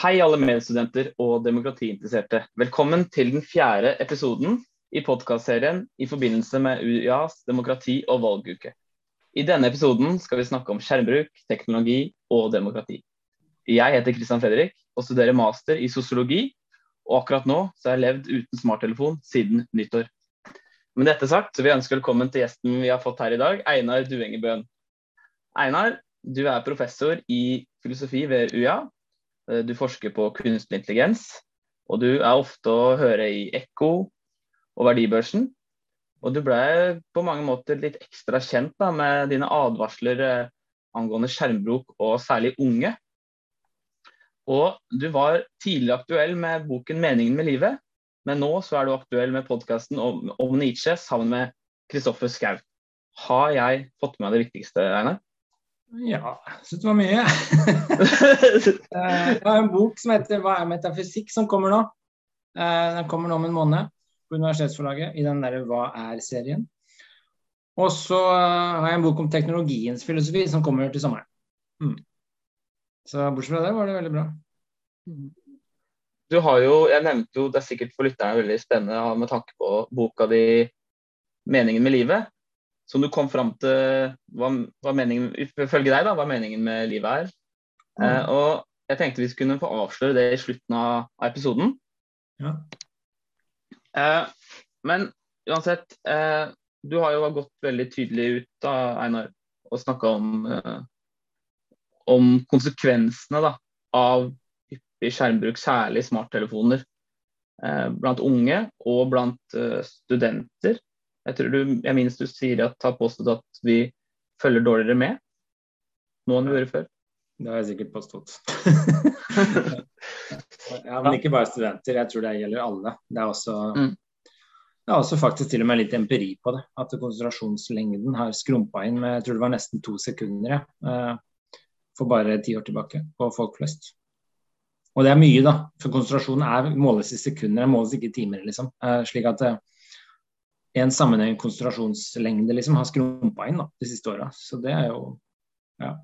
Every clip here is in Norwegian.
Hei alle medstudenter og demokratiinteresserte. Velkommen til den fjerde episoden i podkastserien i forbindelse med UiAs demokrati- og valguke. I denne episoden skal vi snakke om skjermbruk, teknologi og demokrati. Jeg heter Christian Fredrik og studerer master i sosiologi, og akkurat nå så har jeg levd uten smarttelefon siden nyttår. Med dette sagt så vil jeg ønske velkommen til gjesten vi har fått her i dag, Einar Duengebøen. Einar, du er professor i filosofi ved UiA. Du forsker på kunstig intelligens, og du er ofte å høre i Ekko og Verdibørsen. Og du ble på mange måter litt ekstra kjent da, med dine advarsler eh, angående skjermbruk, og særlig unge. Og du var tidlig aktuell med boken 'Meningen med livet', men nå så er du aktuell med podkasten om, om, Nietzsche sammen med Kristoffer Schou. Har jeg fått med meg det viktigste, Einar? Ja, jeg syns det var mye. Eh, jeg har en bok som heter 'Hva er metafysikk?' som kommer nå. Eh, den kommer nå om en måned på universitetsforlaget i den derre Hva er-serien. Og så har jeg en bok om teknologiens filosofi som kommer til sommeren. Mm. Så bortsett fra det var det veldig bra. Du har jo, jeg nevnte jo, Det er sikkert for lytterne veldig spennende med tanke på boka di 'Meningen med livet', som du kom fram til hva, hva meningen, ifølge deg da, hva meningen med livet er. Mm. Eh, og Jeg tenkte vi skulle få avsløre det i slutten av, av episoden. Ja. Eh, men uansett, eh, du har jo gått veldig tydelig ut da, Einar, og snakka om, eh, om konsekvensene da, av hyppig skjermbruk, særlig smarttelefoner, eh, blant unge og blant eh, studenter. Jeg tror du, jeg minnes du sier at har påstått at vi følger dårligere med nå enn vi gjorde før. Det har jeg sikkert påstått. ja, men ikke bare studenter, jeg tror det gjelder alle. Det er også, mm. det er også faktisk til og med litt empiri på det. At konsentrasjonslengden har skrumpa inn med jeg tror det var nesten to sekunder ja, eh, for bare ti år tilbake på folk flest. Og det er mye, da. For konsentrasjonen er, måles i sekunder, det måles ikke i timer. liksom. Eh, slik at eh, en sammenheng konsentrasjonslengde liksom har skrumpa inn da, de siste åra. Så det er jo ja.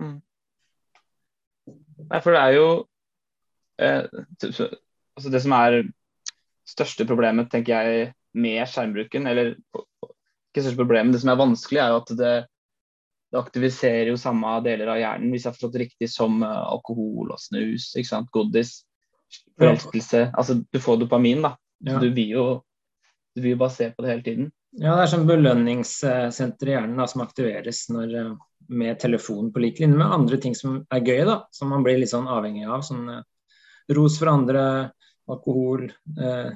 Mm. Nei, for det er jo eh, altså Det som er største problemet, tenker jeg, med skjermbruken, eller ikke største problemet, det som er vanskelig, er jo at det, det aktiviserer jo samme deler av hjernen, hvis jeg har forstått det riktig, som uh, alkohol og snus, ikke sant, godis, forelskelse. Altså du får dopamin, da. Ja. Du vil jo du vil bare se på det hele tiden. Ja, det er sånn belønningssenter i hjernen da, som aktiveres når, eh, med telefonen på lik linje med andre ting som er gøy, da, som man blir litt sånn avhengig av. Sånn uh, ros for andre, alkohol, eh,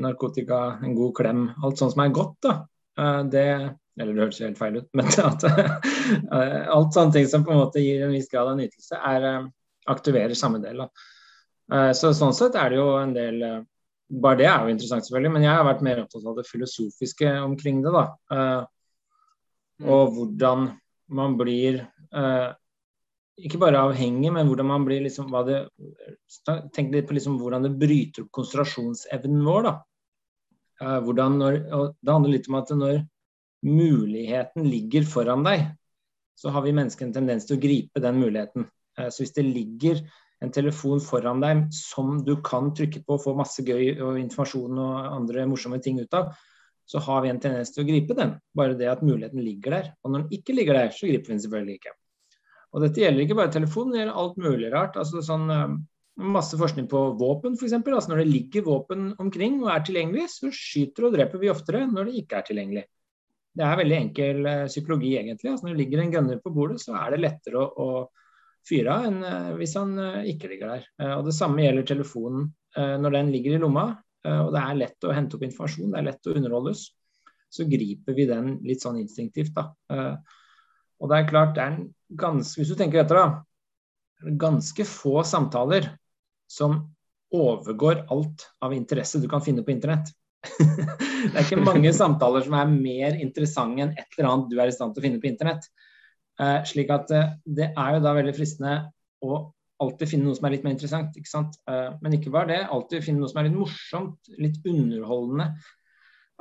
narkotika, en god klem. Alt sånt som er godt, da. Eh, det Eller det høres helt feil ut, men at alt sånne ting som på en måte gir en viss grad av nytelse, er, aktiverer samme del. Da. så sånn sett er det jo en del bare det er jo interessant, selvfølgelig, men jeg har vært mer opptatt av det filosofiske omkring det. da. Uh, og hvordan man blir uh, ikke bare avhengig, men hvordan man blir liksom, hva det, Tenk litt på liksom hvordan det bryter opp konsentrasjonsevnen vår. da. Uh, hvordan når, og Det handler litt om at når muligheten ligger foran deg, så har vi mennesker en tendens til å gripe den muligheten. så hvis det ligger en telefon foran deg som du kan trykke på og få masse gøy og informasjon og andre morsomme ting ut av, så har vi en tendens til å gripe den. Bare det at muligheten ligger der. Og når den ikke ligger der, så griper vi den selvfølgelig ikke. Og dette gjelder ikke bare telefon, det gjelder alt mulig rart. altså sånn eh, Masse forskning på våpen, f.eks. Altså når det ligger våpen omkring og er tilgjengelig, så skyter og dreper vi oftere når det ikke er tilgjengelig. Det er veldig enkel eh, psykologi, egentlig. Altså når det ligger en gunner på bordet, så er det lettere å, å fyre av enn eh, hvis han eh, ikke ligger der. Eh, og Det samme gjelder telefonen. Når den ligger i lomma, og det er lett å hente opp informasjon, det er lett å underholdes, så griper vi den litt sånn instinktivt. da. Og det er klart, det er ganske, Hvis du tenker etter, da. Ganske få samtaler som overgår alt av interesse du kan finne på internett. det er ikke mange samtaler som er mer interessante enn et eller annet du er i stand til å finne på internett. Eh, slik at eh, det er jo da veldig fristende å alltid finne noe som er litt mer interessant. ikke sant? Eh, men ikke bare det, alltid finne noe som er litt morsomt, litt underholdende.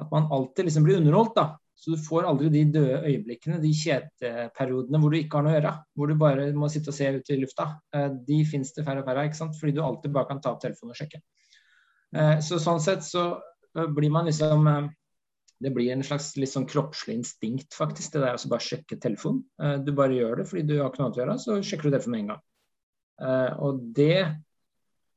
At man alltid liksom blir underholdt, da. Så du får aldri de døde øyeblikkene, de kjedeperiodene hvor du ikke har noe å gjøre. Hvor du bare må sitte og se ut i lufta. De fins det færre og færre av, ikke sant? fordi du alltid bare kan ta opp telefonen og sjekke. Så sånn sett så blir man liksom det blir en slags litt sånn kroppslig instinkt, faktisk. Det der å bare sjekke telefonen. Du bare gjør det fordi du har ikke noe annet å gjøre, så sjekker du telefonen med en gang. Og det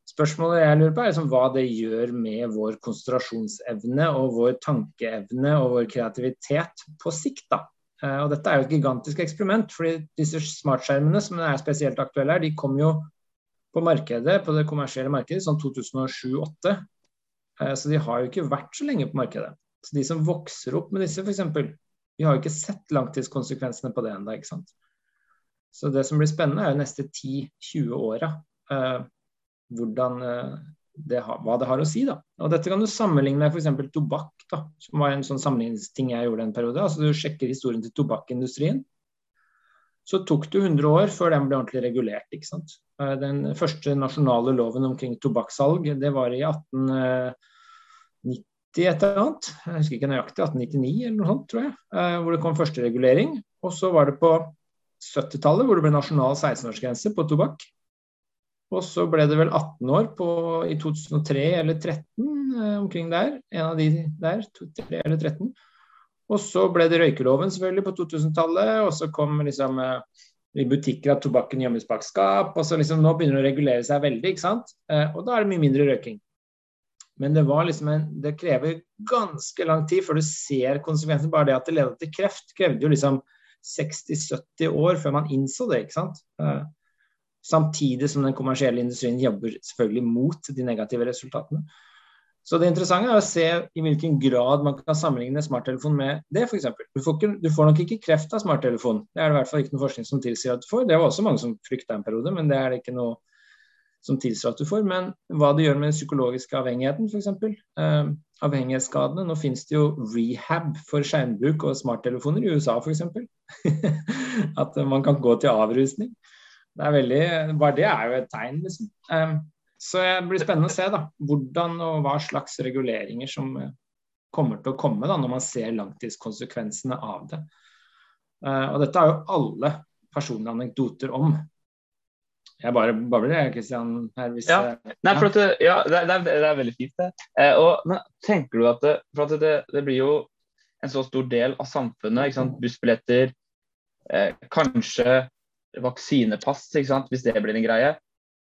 Spørsmålet jeg lurer på er liksom hva det gjør med vår konsentrasjonsevne og vår tankeevne og vår kreativitet på sikt. da. Eh, og Dette er jo et gigantisk eksperiment. fordi disse smartskjermene som er spesielt aktuelle her, de kom jo på markedet, på det kommersielle markedet sånn 2007-2008. Eh, så de har jo ikke vært så lenge på markedet. Så de som vokser opp med disse, f.eks., vi har jo ikke sett langtidskonsekvensene på det ennå. Så det som blir spennende, er jo neste 10-20 åra. Eh, hvordan eh, hva det har å si. Da. Og Dette kan du sammenligne med f.eks. tobakk, da, som var en sånn sammenligningsting jeg gjorde en periode. altså Du sjekker historien til tobakkindustrien. Så tok det 100 år før den ble ordentlig regulert. ikke sant? Eh, den første nasjonale loven omkring tobakkssalg det var i 1890 et eller annet. Jeg husker ikke nøyaktig. 1899 eller noe sånt, tror jeg. Eh, hvor det kom første regulering. Og så var det på 70-tallet hvor det ble nasjonal 16-årsgrense på tobakk. Og så ble det vel 18 år på, i 2003 eller 2013, eh, omkring der. En av de der. 2003 eller 13. Og så ble det røykeloven selvfølgelig på 2000-tallet, og så kom liksom eh, i butikker at tobakken gjemmes bak skap. og så liksom Nå begynner det å regulere seg veldig, ikke sant. Og da er det mye mindre røyking. Men det, var liksom en, det krever ganske lang tid før du ser konsekvensen. Bare det at det ledet til kreft, krevde jo liksom 60-70 år før man innså det. ikke sant? Samtidig som den kommersielle industrien jobber selvfølgelig mot de negative resultatene. Så det interessante er å se i hvilken grad man kan sammenligne smarttelefon med det, f.eks. Du, du får nok ikke kreft av smarttelefon. Det er det i hvert fall ikke noe forskning som tilsier at du får. Det var også mange som frykta en periode, men det er det ikke noe som tilsier at du får. Men hva det gjør med den psykologiske avhengigheten, f.eks. Eh, avhengighetsskadene. Nå finnes det jo rehab for skjermbruk og smarttelefoner i USA, f.eks. at man kan gå til avrusning. Det er veldig, bare det er jo et tegn, liksom. Eh, så det blir spennende å se da, hvordan og hva slags reguleringer som eh, kommer til å komme da, når man ser langtidskonsekvensene av det. Eh, og dette har jo alle personlige anekdoter om. Jeg bare babler, jeg, Kristian. Hvis, ja. Nei, for at ja, det, er, det, er, veldig fint, det. Eh, og, men tenker du at det, for at det, det, blir jo en så stor del av samfunnet. ikke sant? Bussbilletter, eh, kanskje vaksinepass, hvis det blir en greie,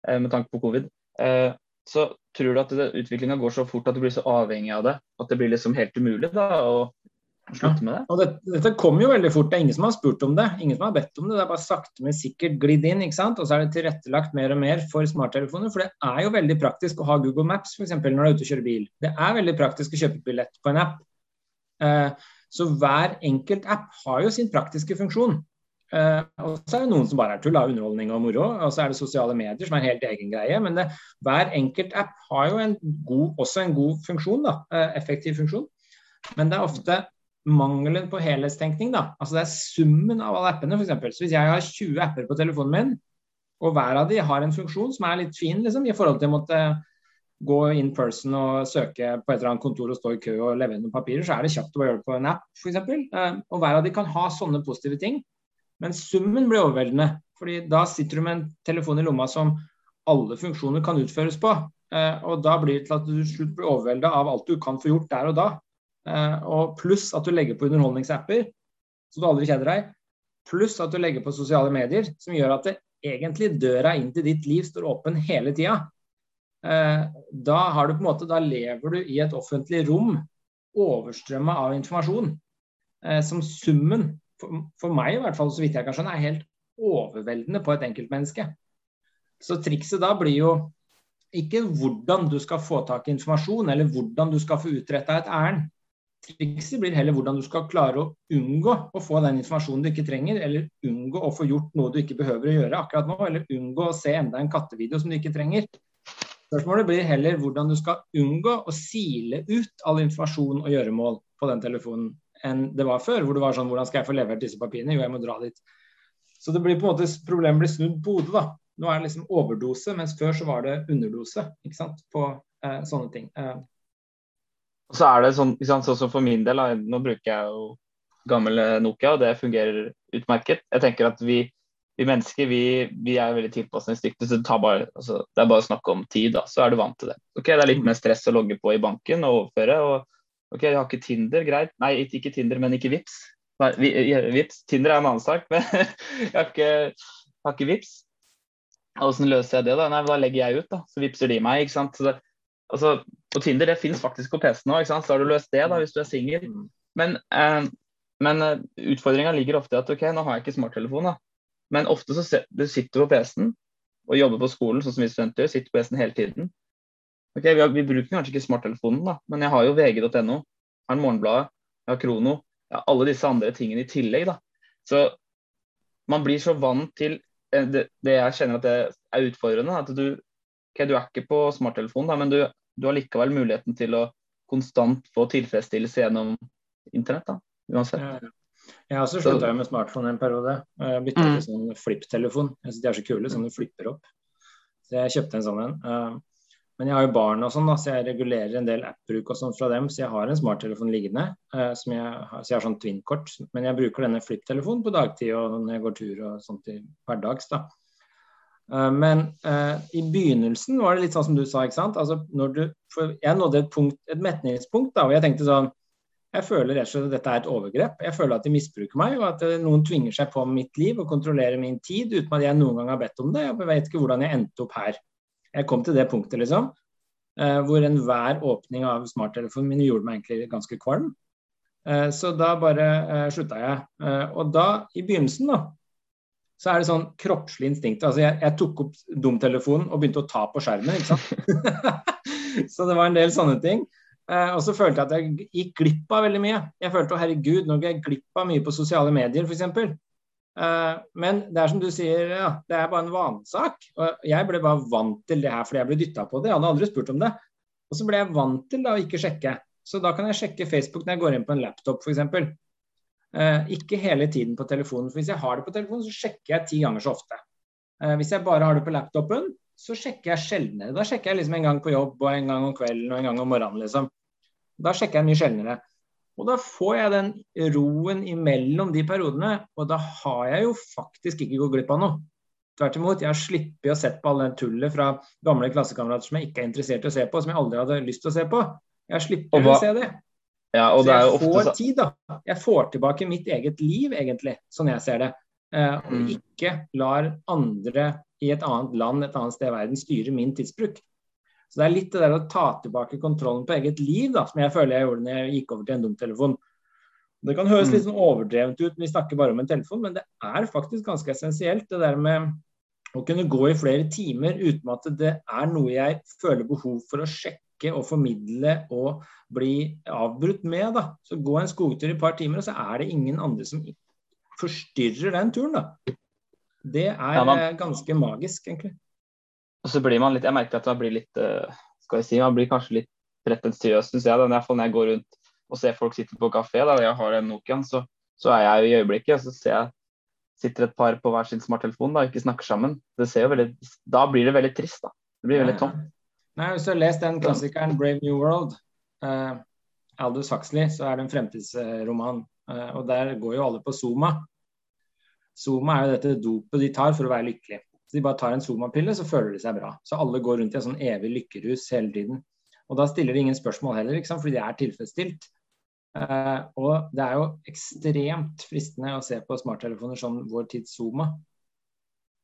eh, med tanke på covid, eh, så tror du at utviklinga går så fort at du blir så avhengig av det at det blir liksom helt umulig da, å slutte med det? Og det, Dette kommer jo veldig fort. Det er ingen som har spurt om det. Ingen som har bedt om det. Det er bare sakte, men sikkert glidd inn. ikke sant? Og så er det tilrettelagt mer og mer for smarttelefoner. For det er jo veldig praktisk å ha Google Maps f.eks. når du er ute og kjører bil. Det er veldig praktisk å kjøpe billett på en app. Eh, så hver enkelt app har jo sin praktiske funksjon. Uh, og så er det noen som bare er tull av underholdning og moro. Og så er det sosiale medier som er en helt egen greie. Men det, hver enkelt app har jo en god, også en god funksjon, da, uh, effektiv funksjon. Men det er ofte mangelen på helhetstenkning. da, altså Det er summen av alle appene. For så Hvis jeg har 20 apper på telefonen min, og hver av de har en funksjon som er litt fin liksom, i forhold til å måtte gå in person og søke på et eller annet kontor og stå i kø og levere noen papirer, så er det kjapt å gjøre det på en app f.eks. Uh, og hver av de kan ha sånne positive ting. Men summen blir overveldende. fordi da sitter du med en telefon i lomma som alle funksjoner kan utføres på. Eh, og da blir det til at du slutt blir overvelda av alt du kan få gjort der og da. Eh, og pluss at du legger på underholdningsapper, så du aldri kjeder deg. Pluss at du legger på sosiale medier, som gjør at det egentlig døra inn til ditt liv står åpen hele tida. Eh, da, har du på en måte, da lever du i et offentlig rom overstrømma av informasjon. Som summen for, meg i hvert fall, så vidt jeg kan skjønne, er helt overveldende på et enkeltmenneske. Så trikset da blir jo ikke hvordan du skal få tak i informasjon, eller hvordan du skal få utretta et ærend. Trikset blir heller hvordan du skal klare å unngå å få den informasjonen du ikke trenger, eller unngå å få gjort noe du ikke behøver å gjøre akkurat nå, eller unngå å se enda en kattevideo som du ikke trenger. Spørsmålet blir heller hvordan du skal unngå å sile ut all informasjon og gjøremål på den telefonen enn det var før. Hvor det var sånn Hvordan skal jeg få levert disse papirene? Jo, jeg må dra dit. Så det blir på en måte, problemet blir snudd på hodet. da. Nå er det liksom overdose, mens før så var det underdose ikke sant, på eh, sånne ting. Eh. Og så er det sånn, sånn som for min del, nå bruker jeg jo gammel Nokia, og det fungerer utmerket. Jeg tenker at vi, vi mennesker vi, vi, er veldig tilpasningsdyktige, så det, bare, altså, det, er bare å snakke om tid. da, Så er du vant til det. Ok, Det er litt mer stress å logge på i banken og overføre. og ok, Jeg har ikke Tinder, greit. Nei, ikke Tinder, men ikke Vips. Nei, Vips. Tinder er en annen sak, men jeg har ikke, jeg har ikke Vips. Hvordan løser jeg det? Da Nei, da legger jeg ut, da. Så vipser de meg. ikke sant? Så det, altså, på Tinder det finnes faktisk på PC nå, ikke sant? så har du løst det da, hvis du er singel. Mm. Men eh, men uh, utfordringa ligger ofte i at ok, nå har jeg ikke smarttelefon, da. Men ofte så du sitter du på PC-en og jobber på skolen, sånn som vi studenter gjør, sitter på PC-en hele tiden. Ok, vi, har, vi, bruker kanskje ikke smarttelefonen, da, men jeg har jo vg.no, har Morgenbladet, jeg har Krono, jeg har alle disse andre tingene i tillegg. da. Så man blir så vant til eh, det, det jeg kjenner at det er utfordrende. at du, okay, du er ikke på smarttelefonen, da, men du, du har likevel muligheten til å konstant få tilfredsstillelse gjennom internett. da uansett. Jeg har også slutta med smartphone en periode. Jeg bytta mm. til sånn flipptelefon. Jeg De er så kule, sånn du flipper opp. Så jeg kjøpte en sånn en. Eh, men jeg har jo barn og sånn, da, så jeg regulerer en del app-bruk og sånn fra dem. Så jeg har en smarttelefon liggende. Eh, som jeg, har, så jeg har sånn twin-kort. Men jeg bruker denne flipptelefonen på dagtid og når jeg går tur og sånt i hverdags. da. Eh, men uh, i begynnelsen var det litt sånn som du sa. ikke sant? Altså, du, jeg nådde et, punkt, et metningspunkt da, og jeg tenkte sånn jeg føler rett og slett at dette er et overgrep. Jeg føler at de misbruker meg, og at eh, noen tvinger seg på mitt liv og kontrollerer min tid uten at jeg noen gang har bedt om det. Jeg vet ikke hvordan jeg endte opp her. Jeg kom til det punktet, liksom, eh, hvor enhver åpning av smarttelefonen min gjorde meg egentlig ganske kvalm. Eh, så da bare slutta jeg. Og da, i begynnelsen, da, så er det sånn kroppslig instinkt. Altså jeg, jeg tok opp dumtelefonen og begynte å ta på skjermen, ikke sant. så det var en del sånne ting. Eh, og så følte jeg at jeg gikk glipp av veldig mye. Jeg følte å herregud, nå går jeg glipp av mye på sosiale medier f.eks. Eh, men det er som du sier, ja, det er bare en vanesak. Og jeg ble bare vant til det her fordi jeg ble dytta på det. Jeg hadde aldri spurt om det. Og så ble jeg vant til da å ikke sjekke. Så da kan jeg sjekke Facebook når jeg går inn på en laptop f.eks. Eh, ikke hele tiden på telefonen. For hvis jeg har det på telefonen, så sjekker jeg ti ganger så ofte. Eh, hvis jeg bare har det på laptopen, så sjekker jeg sjeldnere. Da sjekker jeg liksom en gang på jobb og en gang om kvelden og en gang om morgenen. liksom. Da sjekker jeg mye sjeldnere. Og da får jeg den roen imellom de periodene, og da har jeg jo faktisk ikke gått glipp av noe. Tvert imot, jeg har sluppet å sett på all den tullet fra gamle klassekamerater som jeg ikke er interessert i å se på, som jeg aldri hadde lyst til å se på. Jeg slipper å se det. Ja, så jeg får tid, da. Jeg får tilbake mitt eget liv, egentlig, sånn jeg ser det. Eh, og mm. ikke lar andre i et annet land, et annet sted i verden, styre min tidsbruk. Så det er litt det der å ta tilbake kontrollen på eget liv, da, som jeg føler jeg gjorde når jeg gikk over til en dumtelefon. Det kan høres litt mm. sånn overdrevent ut, vi snakker bare om en telefon, men det er faktisk ganske essensielt. Det der med å kunne gå i flere timer uten at det er noe jeg føler behov for å sjekke og formidle og bli avbrutt med. da. Så gå en skogtur i et par timer, og så er det ingen andre som forstyrrer den turen. da. Det er ja, man... ganske magisk, egentlig. Og så blir man litt Jeg merker at man blir litt eh, Skal jeg si, man blir kanskje litt pretensiøs, syns jeg. Da. I hvert fall når jeg går rundt og ser folk sitte på kafé, da jeg har en Nokian, så, så, er jeg i øyeblikket. Og så ser jeg sitter et par på hver sin smarttelefon da, og ikke snakker sammen. Det ser jo veldig, da blir det veldig trist. da. Det blir veldig tomt. Nei, Hvis du har lest den klassikeren 'Brave New World', uh, Aldous Huxley, så er det en fremtidsroman. Uh, og Der går jo alle på Zuma. Zuma er jo dette dopet de tar for å være lykkelig. Så de bare tar en Zuma-pille, så føler de seg bra. Så alle går rundt i en sånn evig lykkerus hele tiden. Og da stiller de ingen spørsmål heller, ikke sant? fordi de er tilfredsstilt. Uh, og det er jo ekstremt fristende å se på smarttelefoner som vår tids Zoma.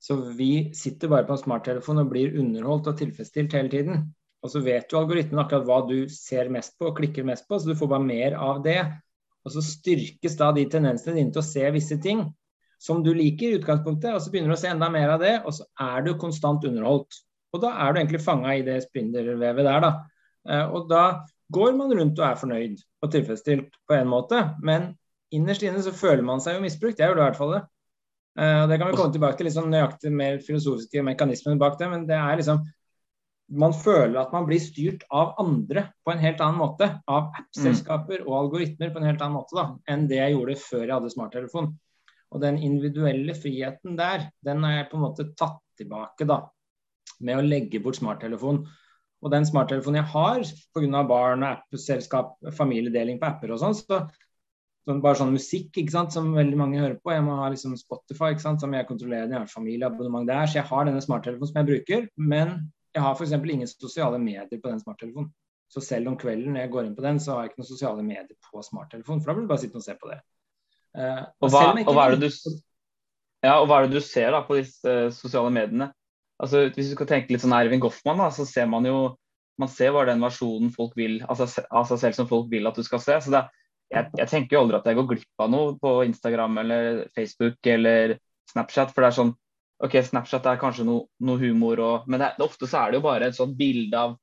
Så vi sitter bare på en smarttelefon og blir underholdt og tilfredsstilt hele tiden. Og så vet jo algoritmen akkurat hva du ser mest på og klikker mest på, så du får bare mer av det. Og så styrkes da de tendensene dine til å se visse ting som du liker i utgangspunktet, og så begynner du å se enda mer av det, og så er du konstant underholdt. Og da er du egentlig fanga i det spindelvevet der, da. Eh, og da går man rundt og er fornøyd og tilfredsstilt på en måte, men innerst inne så føler man seg jo misbrukt. Jeg gjør det i hvert fall det. Eh, det kan vi komme tilbake til litt sånn nøyaktig mer filosofiske mekanismer bak det, men det er liksom man føler at man blir styrt av andre på en helt annen måte. Av app-selskaper og algoritmer på en helt annen måte da, enn det jeg gjorde før jeg hadde smarttelefon. Og den individuelle friheten der, den har jeg på en måte tatt tilbake da, med å legge bort smarttelefon. Og den smarttelefonen jeg har pga. barn og app-selskap, familiedeling på apper og sånn, så, sånn, bare sånn musikk ikke sant, som veldig mange hører på. Jeg må ha liksom Spotify, ikke sant, som jeg kontrollerer. Jeg har familieabonnement der, så jeg har denne smarttelefonen som jeg bruker. Men jeg har f.eks. ingen sosiale medier på den smarttelefonen. Så selv om kvelden når jeg går inn på den, så har jeg ikke noen sosiale medier på smarttelefonen. For da blir det bare sitte og se på det. Uh, og, hva, og, hva, er det du, ja, og hva er det du ser da på disse uh, sosiale mediene? Altså, hvis du skal tenke litt sånn Ervin Goffman, da, så ser man jo man ser bare den versjonen folk vil, altså, av seg selv som folk vil at du skal se. Så det, jeg, jeg, tenker jo aldri at jeg går glipp av noe på Instagram eller Facebook eller Snapchat. For det er sånn OK, Snapchat er kanskje noe, noe humor og Men det, ofte så er det jo bare et sånt bilde av,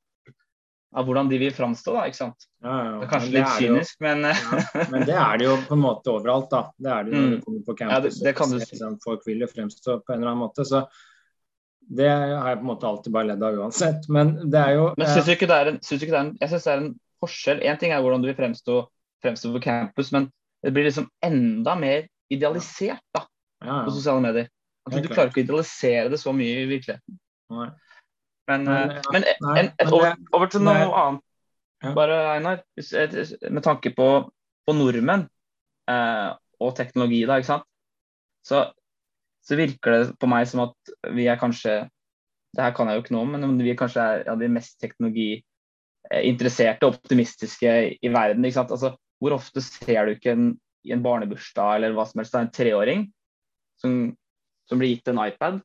av hvordan de vil framstå, da. ikke sant. Ja, ja, det er kanskje litt kynisk, jo, men ja, Men det er det jo på en måte overalt, da. Det er det jo når du mm. kommer på campus. Ja, det, det kan du si. Sånn, folk vil jo fremstå på en eller annen måte. så det har jeg på en måte alltid bare ledd av uansett. Men det er jo Men syns du ikke det er en, synes det er en, jeg synes det er en forskjell? Én ting er hvordan du vil fremstå fremstår på campus, men det blir liksom enda mer idealisert da, ja, ja. på sosiale medier. At du klarer ikke å idealisere det så mye i virkeligheten. Nei. Men, men, eh, men et, en, et, over, over, til noe annet. Bare Einar, med tanke på, på nordmenn eh, og teknologi, da, ikke sant. Så, så, virker det på meg som at vi er kanskje Det her kan jeg jo ikke noe om, men vi kanskje er ja, de mest teknologiinteresserte og optimistiske i verden. ikke sant? Altså, hvor ofte ser du ikke en, i en barnebursdag eller hva som helst, en treåring som, som blir gitt en iPad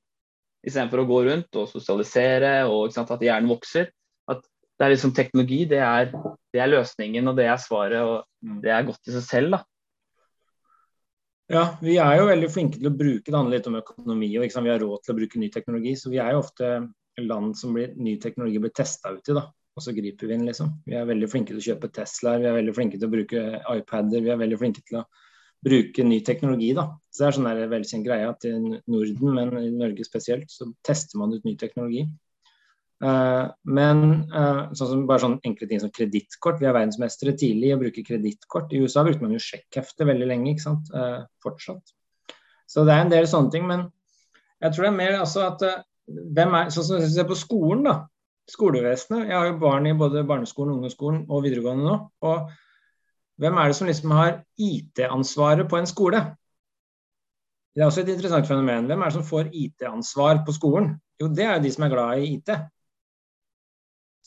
istedenfor å gå rundt og sosialisere og sant, at hjernen vokser. At det er liksom teknologi, det er, det er, løsningen og det er svaret, og det er godt i seg selv. da. Ja, vi er jo veldig flinke til å bruke det handler litt om økonomi og vi har råd til å bruke ny teknologi. Så vi er jo ofte land som blir, ny teknologi blir testa ut i. da og så griper vi inn, liksom. Vi er veldig flinke til å kjøpe Teslaer, vi er veldig flinke til å bruke iPader, vi er veldig flinke til å bruke ny teknologi. da. Så Det er sånn der velkjent greie at i Norden, men i Norge spesielt, så tester man ut ny teknologi. Uh, men uh, sånn som bare sånn enkle ting som kredittkort. Vi er verdensmestere tidlig i å bruke kredittkort. I USA brukte man jo sjekkhefte veldig lenge, ikke sant. Uh, fortsatt. Så det er en del sånne ting. Men jeg tror det er mer altså at hvem er, Sånn som vi ser på skolen, da skolevesenet. Jeg har jo barn i både barneskolen, ungdomsskolen og videregående nå. Og hvem er det som liksom har IT-ansvaret på en skole? Det er også et interessant fenomen. Hvem er det som får IT-ansvar på skolen? Jo, det er jo de som er glad i IT.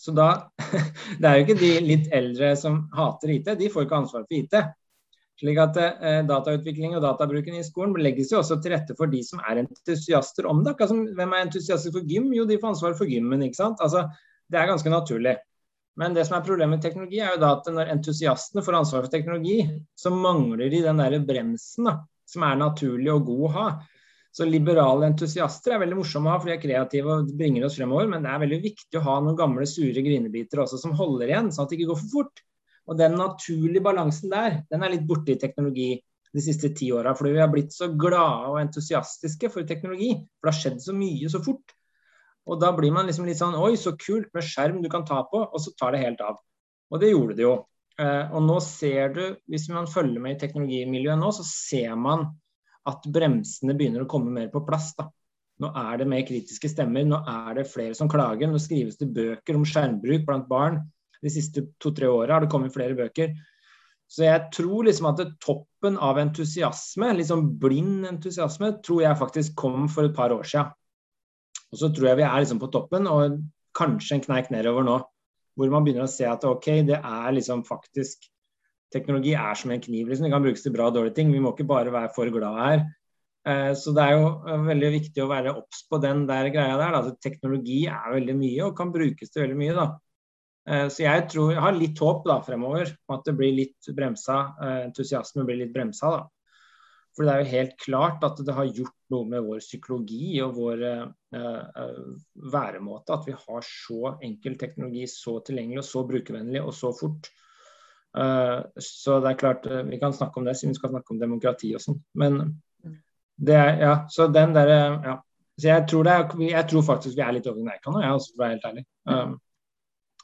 Så da Det er jo ikke de litt eldre som hater IT, de får ikke ansvaret for IT. Slik at eh, Datautvikling og databruken i skolen legges jo også til rette for de som er entusiaster om det. Altså, hvem er entusiaster for gym? Jo, de får ansvar for gymmen. ikke sant? Altså, Det er ganske naturlig. Men det som er problemet med teknologi, er jo da at når entusiastene får ansvar for teknologi, så mangler de den der bremsen da, som er naturlig og god å ha. Så liberale entusiaster er veldig morsomme å ha, for de er kreative og bringer oss fremover. Men det er veldig viktig å ha noen gamle sure grinebiter også som holder igjen, sånn at det ikke går for fort. Og den naturlige balansen der, den er litt borte i teknologi de siste ti åra. Fordi vi har blitt så glade og entusiastiske for teknologi. For det har skjedd så mye så fort. Og da blir man liksom litt sånn Oi, så kult med skjerm du kan ta på. Og så tar det helt av. Og det gjorde det jo. Eh, og nå ser du, hvis man følger med i teknologimiljøet nå, så ser man at bremsene begynner å komme mer på plass. da. Nå er det mer kritiske stemmer, nå er det flere som klager. Nå skrives det bøker om skjermbruk blant barn de siste to-tre åra har det kommet flere bøker. Så jeg tror liksom at toppen av entusiasme, liksom blind entusiasme, tror jeg faktisk kom for et par år siden. Og så tror jeg vi er liksom på toppen, og kanskje en kneik nedover nå. Hvor man begynner å se at ok, det er liksom faktisk Teknologi er som en kniv. liksom Det kan brukes til bra og dårlige ting. Vi må ikke bare være for glade her. Eh, så det er jo eh, veldig viktig å være obs på den der greia der. Da. Teknologi er veldig mye og kan brukes til veldig mye. da. Eh, så jeg tror, jeg har litt håp da fremover om at det blir litt bremsa, eh, entusiasmen blir litt bremsa. da. For det er jo helt klart at det har gjort noe med vår psykologi og vår uh, væremåte at vi har så enkel teknologi, så tilgjengelig og så brukervennlig og så fort. Uh, så det er klart, vi kan snakke om det siden vi skal snakke om demokrati og sånn. Men det er, ja, så den derre ja. Så jeg tror, det er, jeg tror faktisk vi er litt over Neikan nå, jeg også, for å være helt ærlig. Um,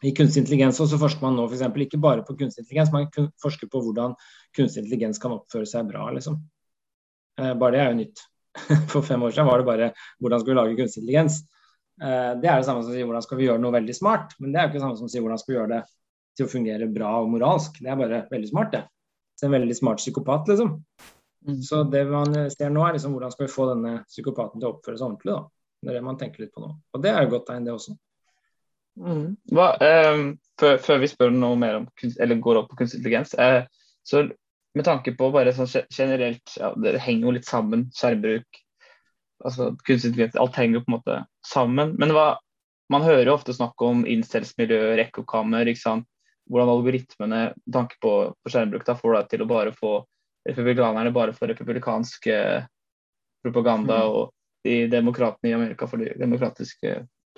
i kunstig intelligens så forsker man nå for eksempel, ikke bare på kunstig intelligens, man forsker på hvordan kunstig intelligens kan oppføre seg bra. liksom. Eh, bare det er jo nytt. For fem år siden var det bare hvordan skal vi lage kunstig intelligens. Eh, det er det samme som sier hvordan skal vi gjøre noe veldig smart, men det er jo ikke det samme som sier hvordan skal vi gjøre det til å fungere bra og moralsk. Det er bare veldig smart, det. en veldig smart psykopat, liksom. Mm. Så det man ser nå, er liksom hvordan skal vi få denne psykopaten til å oppføre seg ordentlig, da. Det er det man tenker litt på nå. Og det er jo godt tegn, det også. Mm. Hva, eh, før, før, vi spør noe mer om kunst, eller går opp på kunstig intelligens, eh, så med tanke på bare sånn generelt ja, Det henger jo litt sammen, skjermbruk, altså kunstig intelligens, alt henger jo på en måte sammen. Men hva, man hører jo ofte snakk om incels-miljø, ekkokammer, ikke sant. Hvordan algoritmene med tanke på, på skjermbruk da, får deg til å bare få republikanerne bare for republikansk eh, propaganda, mm. og de demokratene i Amerika for de demokratiske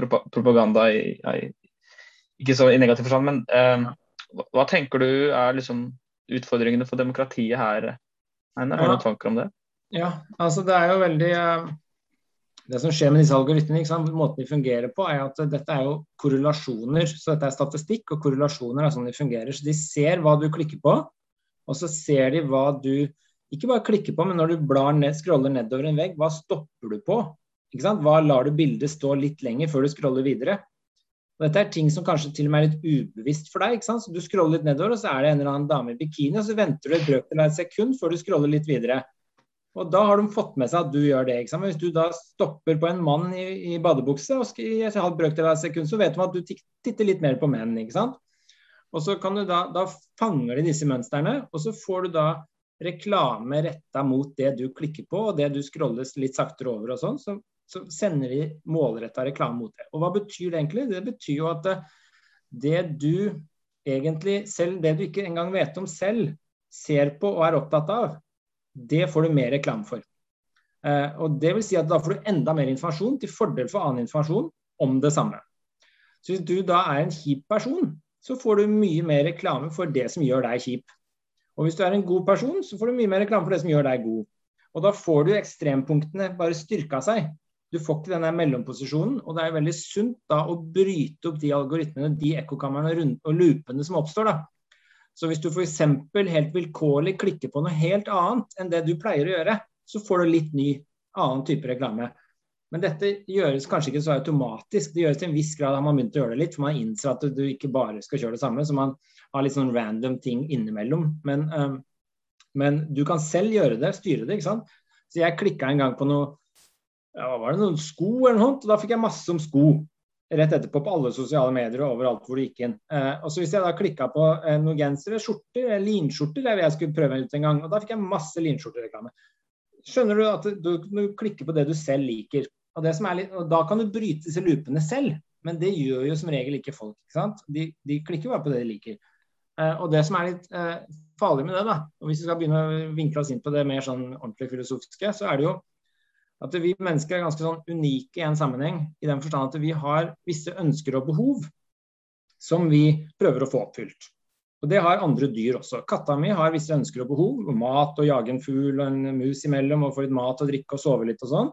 propaganda i, i, Ikke så i negativ forstand, men eh, hva, tenker du er liksom utfordringene for demokratiet her? Einar, har du noen tanker om det? Ja, altså det er jo veldig eh, Det som skjer med disse algoritmene, måten de fungerer på, er at dette er jo korrelasjoner. Så dette er statistikk, og korrelasjoner er sånn de fungerer. Så de ser hva du klikker på, og så ser de hva du ikke bare klikker på, men når du blar ned, scroller nedover en vegg, hva stopper du på? Hva lar du bildet stå litt lenger før du scroller videre? Og dette er ting som kanskje til og med er litt ubevisst for deg. Så Du scroller litt nedover, og så er det en eller annen dame i bikini, og så venter du et brøkdel av et sekund før du scroller litt videre. Og da har de fått med seg at du gjør det. Hvis du da stopper på en mann i, i badebukse og i et halvt brøkdel av et sekund, så vet de at du titter litt mer på menn. ikke sant? Og så kan du da, da fanger de disse mønstrene, og så får du da reklame retta mot det du klikker på, og det du scroller litt saktere over og sånn, så, så, sender de målretta reklame mot det. Og hva betyr det egentlig? Det betyr jo at eh, det du egentlig, selv det du ikke engang vet om selv, ser på og er opptatt av, det får du mer reklame for. Eh, og det vil si at Da får du enda mer informasjon til fordel for annen informasjon om det samme. Så Hvis du da er en kjip person, så får du mye mer reklame for det som gjør deg kjip. Og hvis du er en god person, så får du mye mer reklame for det som gjør deg god. Og da får du ekstrempunktene bare styrka seg. Du får ikke denne mellomposisjonen, og det er veldig sunt da å bryte opp de algoritmene, de ekkokamrene og loopene som oppstår. da. Så hvis du f.eks. helt vilkårlig klikker på noe helt annet enn det du pleier å gjøre, så får du litt ny, annen type reklame. Men dette gjøres kanskje ikke så automatisk. Det gjøres til en viss grad har man begynt å gjøre det litt, for man innser at du ikke bare skal kjøre det samme. Så man har litt sånn random ting innimellom. Men, um, men du kan selv gjøre det, styre det. ikke sant? Så jeg klikka en gang på noe ja, var det, noen sko eller noe sånt, og da fikk jeg masse om sko rett etterpå på alle sosiale medier og overalt hvor det gikk inn. Eh, og så Hvis jeg da klikka på eh, noen gensere, skjorter, linskjorter, det jeg skulle prøve ut en gang, og da fikk jeg masse linskjortereklame. Skjønner du at du, du, klikker på det du selv liker. Og, litt, og, Da kan du bryte disse loopene selv, men det gjør jo som regel ikke folk. ikke sant? De, de klikker bare på det de liker. Eh, og det som er litt uh, farlig med det, da, og hvis vi skal begynne å vinkle oss inn på det mer sånn ordentlig filosofiske, så er det jo at vi mennesker er ganske sånn unike i en sammenheng. I den forstand at vi har visse ønsker og behov som vi prøver å få oppfylt. Og Det har andre dyr også. Katta mi har visse ønsker og behov. Mat og jage en fugl og en mus imellom og få litt mat og drikke og sove litt og sånn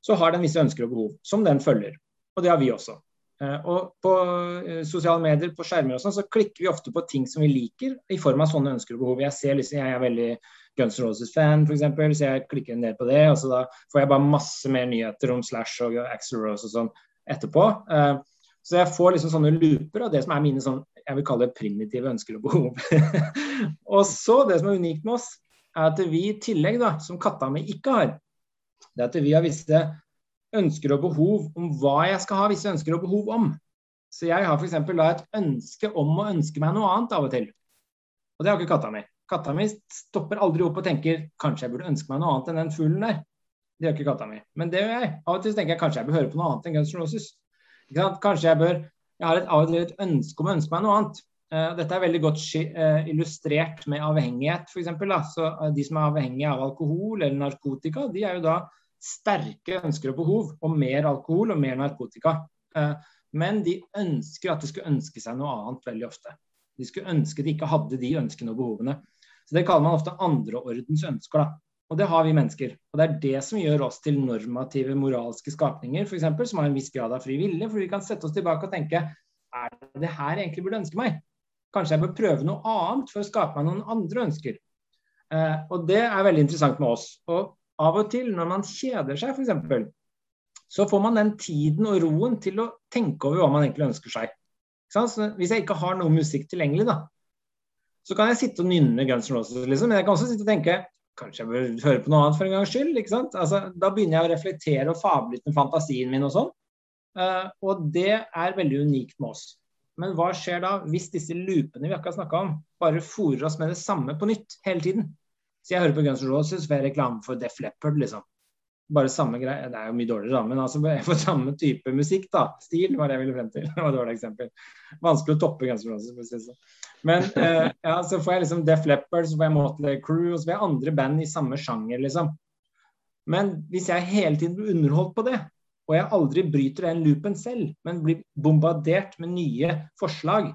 så har den visse ønsker og behov, som den følger. Og det har vi også. Eh, og på eh, sosiale medier, på skjermer og sånn, så klikker vi ofte på ting som vi liker, i form av sånne ønsker og behov. Jeg ser liksom, jeg er veldig Guns N' Roses-fan, f.eks., så jeg klikker del på det. og så Da får jeg bare masse mer nyheter om Slash og Axel Rose og sånn etterpå. Eh, så jeg får liksom sånne looper av det som er mine sånn, jeg vil kalle det primitive ønsker og behov. og så, det som er unikt med oss, er at vi i tillegg, da, som katta mi ikke har, det er at vi har visse ønsker og behov om hva jeg skal ha visse ønsker og behov om. Så jeg har f.eks. et ønske om å ønske meg noe annet av og til. Og det har ikke katta mi. Katta mi stopper aldri opp og tenker kanskje jeg burde ønske meg noe annet enn den fuglen der. Det gjør ikke katta mi. Men det gjør jeg. Av og til tenker jeg kanskje jeg bør høre på noe annet enn Guns N' Roses. Kanskje jeg bør Jeg har et, av og til et ønske om å ønske meg noe annet. Uh, dette er veldig godt uh, illustrert med avhengighet, f.eks. Så uh, de som er avhengige av alkohol eller narkotika, de er jo da sterke ønsker og behov om mer alkohol og mer narkotika. Men de ønsker at de skulle ønske seg noe annet veldig ofte. De skulle ønske de ikke hadde de ønskene og behovene. Så Det kaller man ofte andreordens ønsker. da. Og det har vi mennesker. Og det er det som gjør oss til normative moralske skapninger, f.eks., som har en viss grad av fri vilje. For vi kan sette oss tilbake og tenke er det det her jeg egentlig burde ønske meg? Kanskje jeg bør prøve noe annet for å skape meg noen andre ønsker. Eh, og det er veldig interessant med oss. Og av og til når man kjeder seg, f.eks., så får man den tiden og roen til å tenke over hva man egentlig ønsker seg. Hvis jeg ikke har noe musikk tilgjengelig, da, så kan jeg sitte og nynne Guns N' Roses, liksom. Men jeg kan også sitte og tenke Kanskje jeg bør høre på noe annet for en gangs skyld. ikke sant? Altså, da begynner jeg å reflektere og fable litt med fantasien min og sånn. Uh, og det er veldig unikt med oss. Men hva skjer da hvis disse loopene vi akkurat snakka om, bare fòrer oss med det samme på nytt hele tiden? Så jeg hører på Guns N' Roses, får jeg reklame for Def Leppard, liksom bare samme greie. Det er jo mye dårligere, da, men altså for samme type musikk, da. Stil var det jeg ville frem til. Det var et dårlig eksempel. Vanskelig å toppe bra. Si sånn. Men eh, ja, så får jeg liksom Def Leppard, så får jeg Motley Crew, og så får jeg andre band i samme sjanger, liksom. Men hvis jeg hele tiden blir underholdt på det, og jeg aldri bryter den loopen selv, men blir bombardert med nye forslag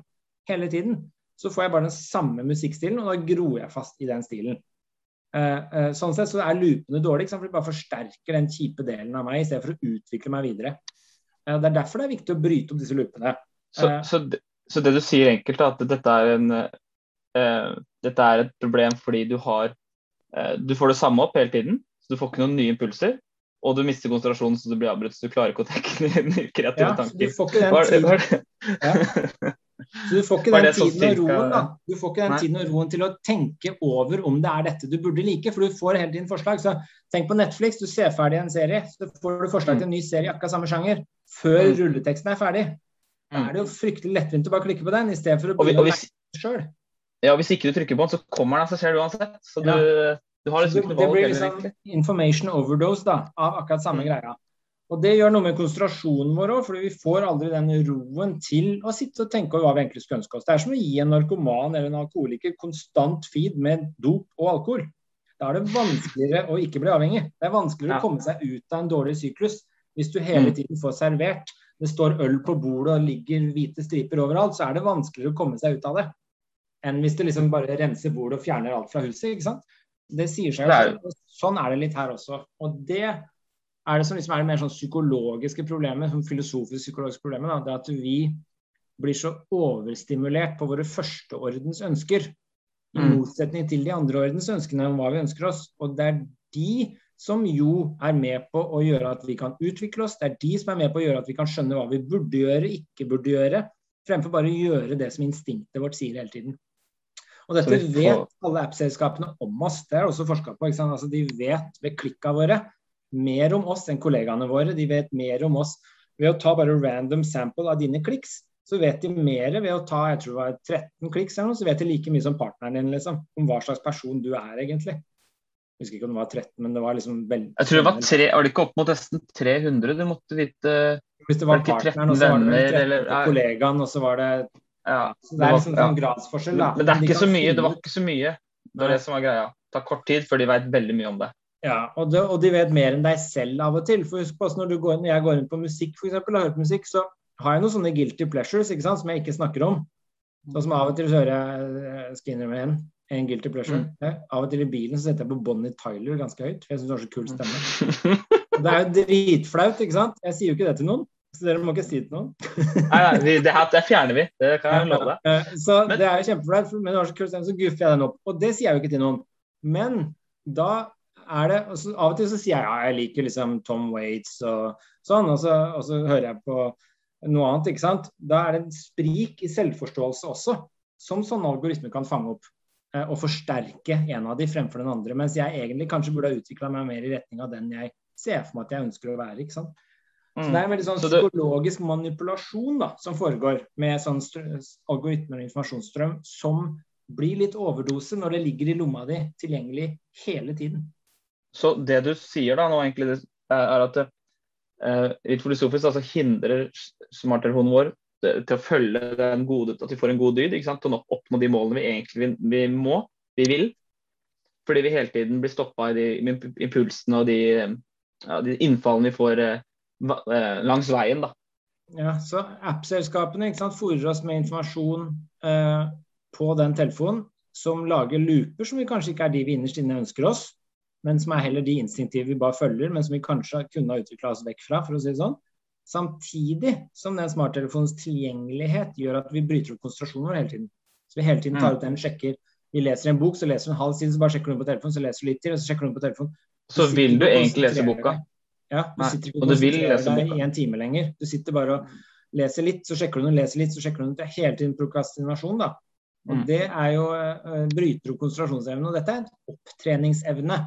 hele tiden, så får jeg bare den samme musikkstilen, og da gror jeg fast i den stilen. Eh, eh, sånn sett så er loopene dårlige, for de bare forsterker den kjipe delen av meg i stedet for å utvikle meg videre. Eh, det er derfor det er viktig å bryte opp disse loopene. Så, så, så det du sier enkelt, er at dette er, en, uh, dette er et problem fordi du har uh, Du får det samme opp hele tiden, så du får ikke noen nye impulser. Og du mister konsentrasjonen så du blir avbrutt, så du klarer ikke å tenke nye kreative ja, tanker. Du får ikke den tiden. Ja. Så du får ikke den tiden og roen da. Du får ikke den tiden og roen til å tenke over om det er dette du burde like, for du får hele tiden forslag. Så tenk på Netflix, du ser ferdig en serie, så får du forslag til en ny serie i akkurat samme sjanger før mm. rulleteksten er ferdig. Da er det jo fryktelig lettvint å bare klikke på den, istedenfor å begynne å tenke sjøl. Ja, hvis ikke du trykker på den, så kommer den av seg selv uansett. Så du, ja. du har liksom ikke noe valg. Det blir liksom information overdose da, av akkurat samme mm. greia. Og Det gjør noe med konsentrasjonen vår òg, for vi får aldri den roen til å sitte og tenke over hva vi egentlig skulle ønske oss. Det er som å gi en narkoman eller en alkoholiker konstant feed med dop og alkohol. Da er det vanskeligere å ikke bli avhengig. Det er vanskeligere ja. å komme seg ut av en dårlig syklus hvis du hele mm. tiden får servert. Det står øl på bordet og ligger hvite striper overalt, så er det vanskeligere å komme seg ut av det enn hvis du liksom bare renser bordet og fjerner alt fra huset. ikke sant? Det sier seg jo Sånn er det litt her også. Og det er det som liksom er det mer sånn psykologiske problemet, sånn filosofisk psykologiske problemet, da, det er at vi blir så overstimulert på våre førsteordens ønsker. I mm. motsetning til de andre ordens ønskene om hva vi ønsker oss. Og det er de som jo er med på å gjøre at vi kan utvikle oss. Det er de som er med på å gjøre at vi kan skjønne hva vi burde gjøre, ikke burde gjøre. Fremfor bare å gjøre det som instinktet vårt sier hele tiden. Og dette vet alle app-selskapene om oss. Det er også forska på. Altså, de vet ved klikka våre mer om oss enn kollegaene våre. De vet mer om oss ved å ta bare random sample av dine kliks. Så vet de mer ved å ta jeg tror det var 13 kliks, eller noe, så vet de like mye som partneren din liksom, om hva slags person du er egentlig. Jeg husker ikke om det var 13, men det var liksom veldig Jeg tror det var tre, var det ikke opp mot nesten 300 du måtte vite Hvis det var, var partneren, og så var det 13 eller, kollegaen, og så var det ja, så Det er liksom sånn gradsforskjell, da. Men det er ikke så mye. Det var ikke så mye. Det var det som var greia. Det tar kort tid før de vet veldig mye om det. Ja, og, det, og, de vet mer enn deg selv av og til. For husk på, når, går, når jeg går inn på musikk for eksempel, og hører på musikk, så har jeg noen sånne guilty pleasures ikke sant, som jeg ikke snakker om. Sånn som av og til så hører jeg Skinner skal innrømme en, en guilty pleasure. Mm. Ja, av og til i bilen så setter jeg på Bonnie Tyler ganske høyt, for jeg syns det har så kul stemme. det er jo dritflaut, ikke sant? Jeg sier jo ikke det til noen. Så dere må ikke si det til noen. nei, nei, vi, det, her, det fjerner vi. Det kan jeg love deg. Eh, så men, det er jo kjempeflaut, men det har så kul stemme, så guffer jeg den opp. Og det sier jeg jo ikke til noen. Men da er det altså, Av og til så sier jeg ja, jeg liker liksom Tom Waits og sånn, og så, og så, hører jeg på noe annet. ikke sant? Da er det en sprik i selvforståelse også, som sånne algoritmer kan fange opp. Eh, og forsterke en av de fremfor den andre. Mens jeg egentlig kanskje burde ha utvikla meg mer i retning av den jeg ser for meg at jeg ønsker å være. ikke sant? Så Det er en veldig sånn psykologisk manipulasjon da, som foregår med sånn algoritmer og informasjonsstrøm som blir litt overdose når det ligger i lomma di tilgjengelig hele tiden. Så det du sier da nå, egentlig, er at eh, litt filosofisk altså hindrer smarttelefonen vår til å følge den gode, at vi får en god dyd, ikke sant? til å oppnå de målene vi egentlig vi må, vi vil. Fordi vi hele tiden blir stoppa i de impulsene og de, ja, de, innfallene vi får eh, eh, langs veien. da. Ja, så App-selskapene fòrer oss med informasjon eh, på den telefonen som lager looper som vi kanskje ikke er de vi innerst inne ønsker oss men som er heller de instinktive vi bare følger, men som vi kanskje kunne ha utvikla oss vekk fra, for å si det sånn. Samtidig som den smarttelefonens tilgjengelighet gjør at vi bryter opp konsentrasjonen vår hele tiden. Så vi hele tiden tar mm. ut den, sjekker Vi leser en bok, så leser du en halv side, så bare sjekker du den på telefonen, så leser du litt til, og så sjekker du den på telefonen. Så, vil du egentlig lese boka? Ja, du sitter ikke og konsentrerer deg i en time lenger. Du sitter bare og leser litt, så sjekker du den, leser litt, så sjekker du den. Det er hele tiden prokrastinasjon, da. Og Mm. Det er jo uh, bryter opp konsentrasjonsevnen. og dette er en opptreningsevne.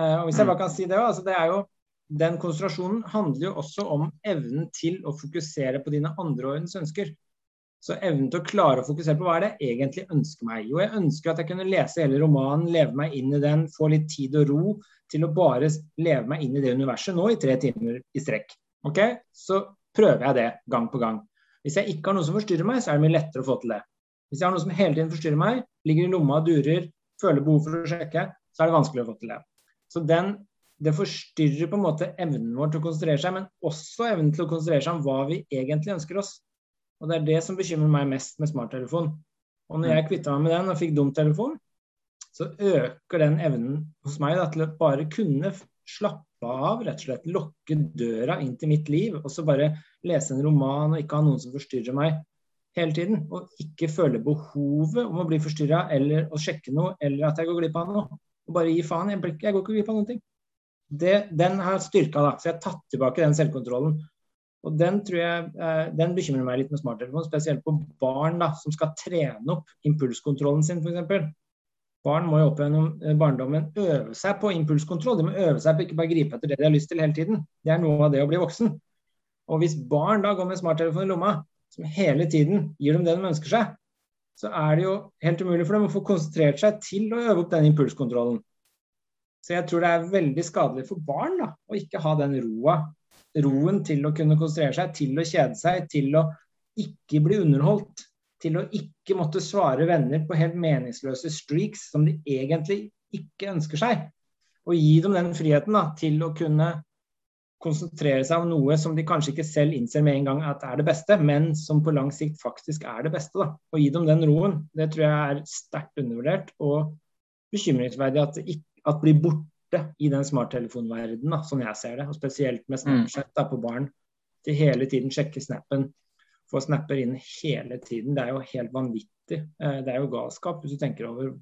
Eh, og hvis jeg Mm. bare kan si det altså det er jo Den konsentrasjonen handler jo også om evnen til å fokusere på dine andreårens ønsker. Så evnen til å klare å fokusere på hva er det jeg egentlig ønsker meg. Jo, jeg ønsker at jeg kunne lese hele romanen, leve meg inn i den, få litt tid og ro til å bare leve meg inn i det universet nå i tre timer i strekk. Ok? Så prøver jeg det gang på gang. Hvis jeg ikke har noe som forstyrrer meg, så er det mye lettere å få til det. Hvis jeg har noe som hele tiden forstyrrer meg, ligger i lomma, durer, føler behov for å sjekke, så er det vanskelig å få til det. Så den, det forstyrrer på en måte evnen vår til å konsentrere seg, men også evnen til å konsentrere seg om hva vi egentlig ønsker oss. Og det er det som bekymrer meg mest med smarttelefon. Og når jeg kvitta meg med den og fikk dumtelefon, så øker den evnen hos meg da, til å bare kunne slappe av, rett og slett lukke døra inn til mitt liv, og så bare lese en roman og ikke ha noen som forstyrrer meg hele tiden. Og ikke føle behovet om å bli forstyrra eller å sjekke noe, eller at jeg går glipp av noe. Og bare gi faen. Jeg, jeg går ikke glipp av noen ting. Det, den har styrka, da. Så jeg har tatt tilbake den selvkontrollen. Og den tror jeg, eh, den bekymrer meg litt med smarttelefon, spesielt på barn da, som skal trene opp impulskontrollen sin, f.eks. Barn må jo opp gjennom eh, barndommen øve seg på impulskontroll. De må øve seg på ikke bare gripe etter det de har lyst til hele tiden. Det er noe av det å bli voksen. Og hvis barn da går med smarttelefon i lomma, som hele tiden gir dem det de ønsker seg, så er det jo helt umulig for dem å få konsentrert seg til å øve opp den impulskontrollen. Så jeg tror det er veldig skadelig for barn da, å ikke ha den roa, roen til å kunne konsentrere seg, til å kjede seg, til å ikke bli underholdt. Til å ikke måtte svare venner på helt meningsløse streaks som de egentlig ikke ønsker seg. Og gi dem den friheten da, til å kunne konsentrere seg om noe som de kanskje ikke selv innser med en gang at er det beste, men som på lang sikt faktisk er det beste. Da. Og gi dem den roen. Det tror jeg er sterkt undervurdert og bekymringsverdig at det ikke, at blir borte i den smarttelefonverdenen, sånn jeg ser det. Og spesielt med Snapchat da, på barn. Til hele tiden sjekke snappen. Få snapper inn hele tiden. Det er jo helt vanvittig. Eh, Det er jo galskap hvis du tenker over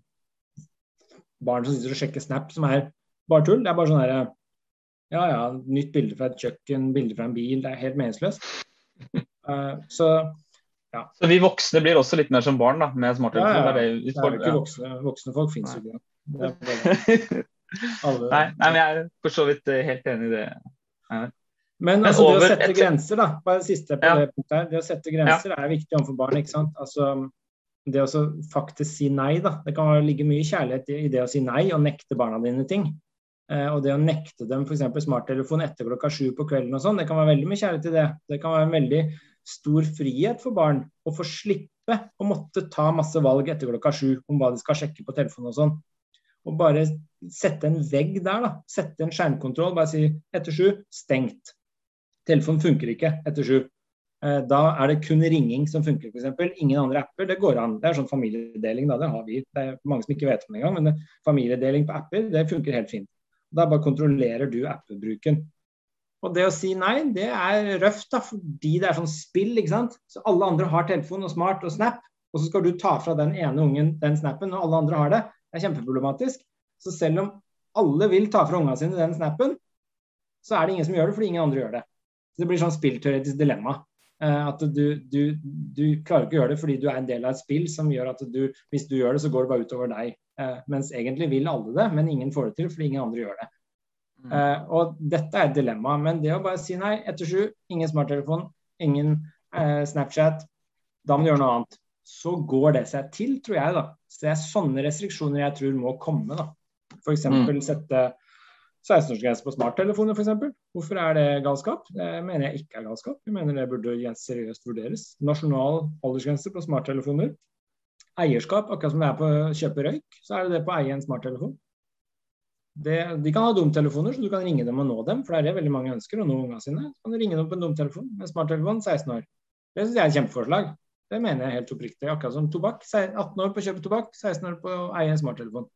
barn som sitter og sjekker snap, som er bare tull. Det er bare sånn herre ja, ja, nytt bilde fra et kjøkken, bilde fra en bil. Det er helt meningsløst. Uh, så ja. Så vi voksne blir også litt mer som barn da, med Ja, smarttelefon? ja. Det er det er jo ikke voksne, voksne folk fins jo ikke. Alle. Nei, nei, men jeg er for så vidt eh, helt enig i det. Men Men altså, det å sette et- grenser, da. Bare det siste på Ja. det punktet her. Det å sette grenser er viktig overfor barn. ikke sant? Altså, det å faktisk si nei, da. Det kan ligge mye kjærlighet i det å si nei og nekte barna dine ting. Eh, og det å nekte dem f.eks. smarttelefon etter klokka sju på kvelden og sånn, det kan være veldig mye kjærlighet i det. Det kan være en veldig stor frihet for barn å få slippe å måtte ta masse valg etter klokka sju om hva de skal sjekke på telefonen og sånn. Og bare sette en vegg der, da. Sette en skjermkontroll. Bare si etter sju, stengt. Telefonen funker ikke etter sju. Eh, Da er det kun ringing som funker, f.eks. Ingen andre apper. Det går an. Det er sånn familiedeling, da. Det har vi. Det er mange som ikke vet om det engang, men familiedeling på apper, det funker helt fint. Da bare kontrollerer du app-bruken. Og det å si nei, det er røft, da, fordi det er sånn spill, ikke sant. Så alle andre har telefon og smart og snap, og så skal du ta fra den ene ungen den snappen, og alle andre har det. Det er kjempeproblematisk. Så selv om alle vil ta fra ungene sine den snappen, så er det ingen som gjør det fordi ingen andre gjør det. Så det blir sånn spillteoretisk dilemma. Eh, at du, du, du klarer ikke å gjøre det fordi du er en del av et spill som gjør at du, hvis du gjør det, så går det bare utover deg. Eh, mens egentlig vil alle det, men ingen får det til fordi ingen andre gjør det. Mm. Eh, og dette er et dilemma. Men det å bare si nei etter sju, ingen smarttelefon, ingen eh, Snapchat, da må du gjøre noe annet. Så går det seg til, tror jeg. da. Så det er sånne restriksjoner jeg tror må komme. da. F.eks. Mm. sette 16-årsgrense på smarttelefoner, f.eks. Hvorfor er det galskap? Det mener jeg ikke er galskap. Jeg mener det burde seriøst vurderes. Nasjonal aldersgrense på smarttelefoner. Eierskap, akkurat som det er på å kjøpe røyk, så er det det på å eie en smarttelefon. Det, de kan ha dumtelefoner, så du kan ringe dem og nå dem, for det er det veldig mange ønsker, å nå ungene sine. Så kan du ringe dem på en dumtelefon med smarttelefon 16 år. Det syns jeg er et kjempeforslag. Det mener jeg helt oppriktig. Akkurat som tobakk. 18 år på å kjøpe tobakk, 16 år på å eie en smarttelefon.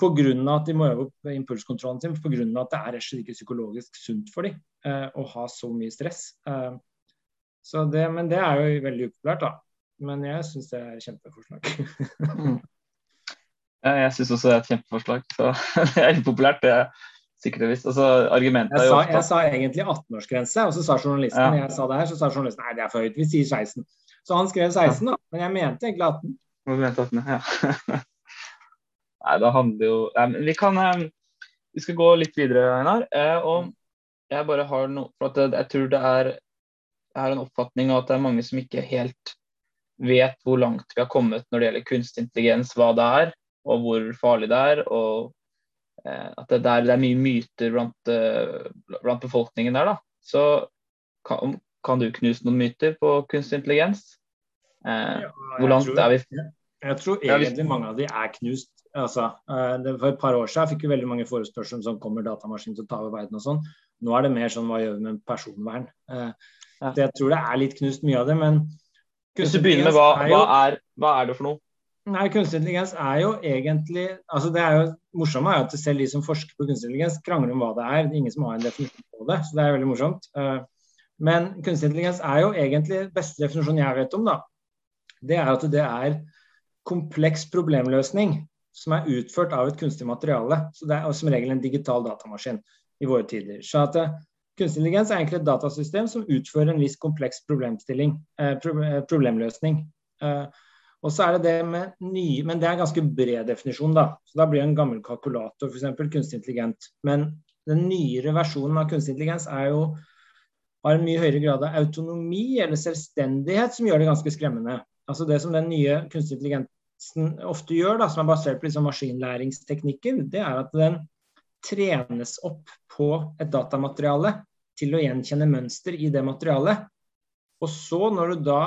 Pga. at de må øve opp impulskontrollen sin, pga. at det er rett og slett ikke psykologisk sunt for dem eh, å ha så mye stress. Eh, så det, men det er jo veldig upopulært, da. Men jeg syns det er et kjempeforslag. Mm. Ja, jeg syns også det er et kjempeforslag. Så det er populært det er sikkert og visst. Altså, argumentet Jeg sa, ofte jeg sa egentlig 18-årsgrense, og så sa journalisten Ja. jeg sa det her, så sa journalisten nei, det er for høyt, vi sier 16. Så han skrev 16, da, men jeg mente egentlig 18. Ja. Nei, det handler jo Nei, men vi kan eh, Vi skal gå litt videre, Einar. Eh, og jeg bare har noe For at jeg tror det er, er en oppfatning av at det er mange som ikke helt vet hvor langt vi har kommet når det gjelder kunstig intelligens, hva det er, og hvor farlig det er. og eh, at det, er, det er mye myter blant, blant befolkningen der. da. Så kan, kan du knuse noen myter på kunstig intelligens? Eh, hvor langt tror, er vi? Jeg tror egentlig mange av de er knust. Altså, det, for et par år siden fikk vi veldig mange forespørsler om sånn, kommer datamaskinen til å ta over verden og sånn. Nå er det mer sånn hva gjør vi med personvern? Eh, ja. Jeg tror det er litt knust mye av det, men Hvis du begynner med hva, hva, er, hva er det for noe? Nei, Kunstig intelligens er jo egentlig altså det er jo morsomme er at selv de som forsker på kunstig intelligens, krangler om hva det er. Det er ingen som har en definisjon på det, så det er veldig morsomt. Eh, men kunstig intelligens er jo egentlig beste definisjonen jeg vet om, da. Det er at det er kompleks problemløsning som er utført av et kunstig materiale. Så det er som regel en digital datamaskin i våre tider. Så at uh, Kunstig intelligens er egentlig et datasystem som utfører en viss kompleks problemstilling, eh, eh, problemløsning. Eh, og så er det det med nye, Men det er en ganske bred definisjon, da. Så Da blir en gammel kalkulator f.eks. kunstig intelligent. Men den nyere versjonen av kunstig intelligens er jo har en mye høyere grad av autonomi eller selvstendighet som gjør det ganske skremmende. Altså Det som den nye kunstig intelligensen ofte gjør, da, som er basert på liksom maskinlæringsteknikker, det er at den trenes opp på et datamateriale til å gjenkjenne mønster i det materialet. Og så, når du da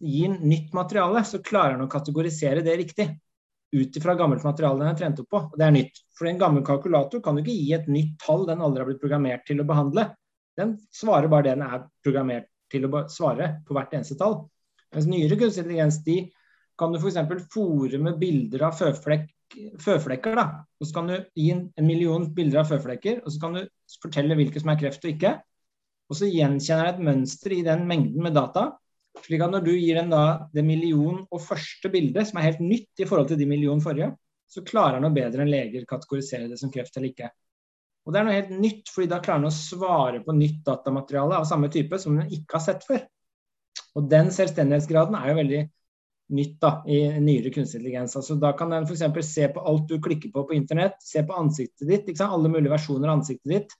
gir nytt materiale, så klarer den å kategorisere det riktig. Ut ifra gammelt materiale den er trent opp på. Og det er nytt. For en gammel kalkulator kan du ikke gi et nytt tall den aldri har blitt programmert til å behandle. Den svarer bare det den er programmert til å svare på hvert eneste tall. Mens nyere kunstig intelligens de kan du f.eks. fòre med bilder av føflekk, føflekker. Da. Og så kan du gi en, million bilder av føflekker, og så kan du fortelle hvilke som er kreft og ikke. Og så gjenkjenner jeg et mønster i den mengden med data. slik at når du gir den da det million og første bildet, som er helt nytt i forhold til de million forrige, så klarer den å bedre enn leger kategorisere det som kreft eller ikke. Og Det er noe helt nytt, fordi da klarer den å svare på nytt datamateriale av samme type som den ikke har sett før. Og Den selvstendighetsgraden er jo veldig nytt da, i nyere kunstig intelligens. Altså, da kan den f.eks. se på alt du klikker på på internett, se på ansiktet ditt, alle mulige versjoner av ansiktet ditt.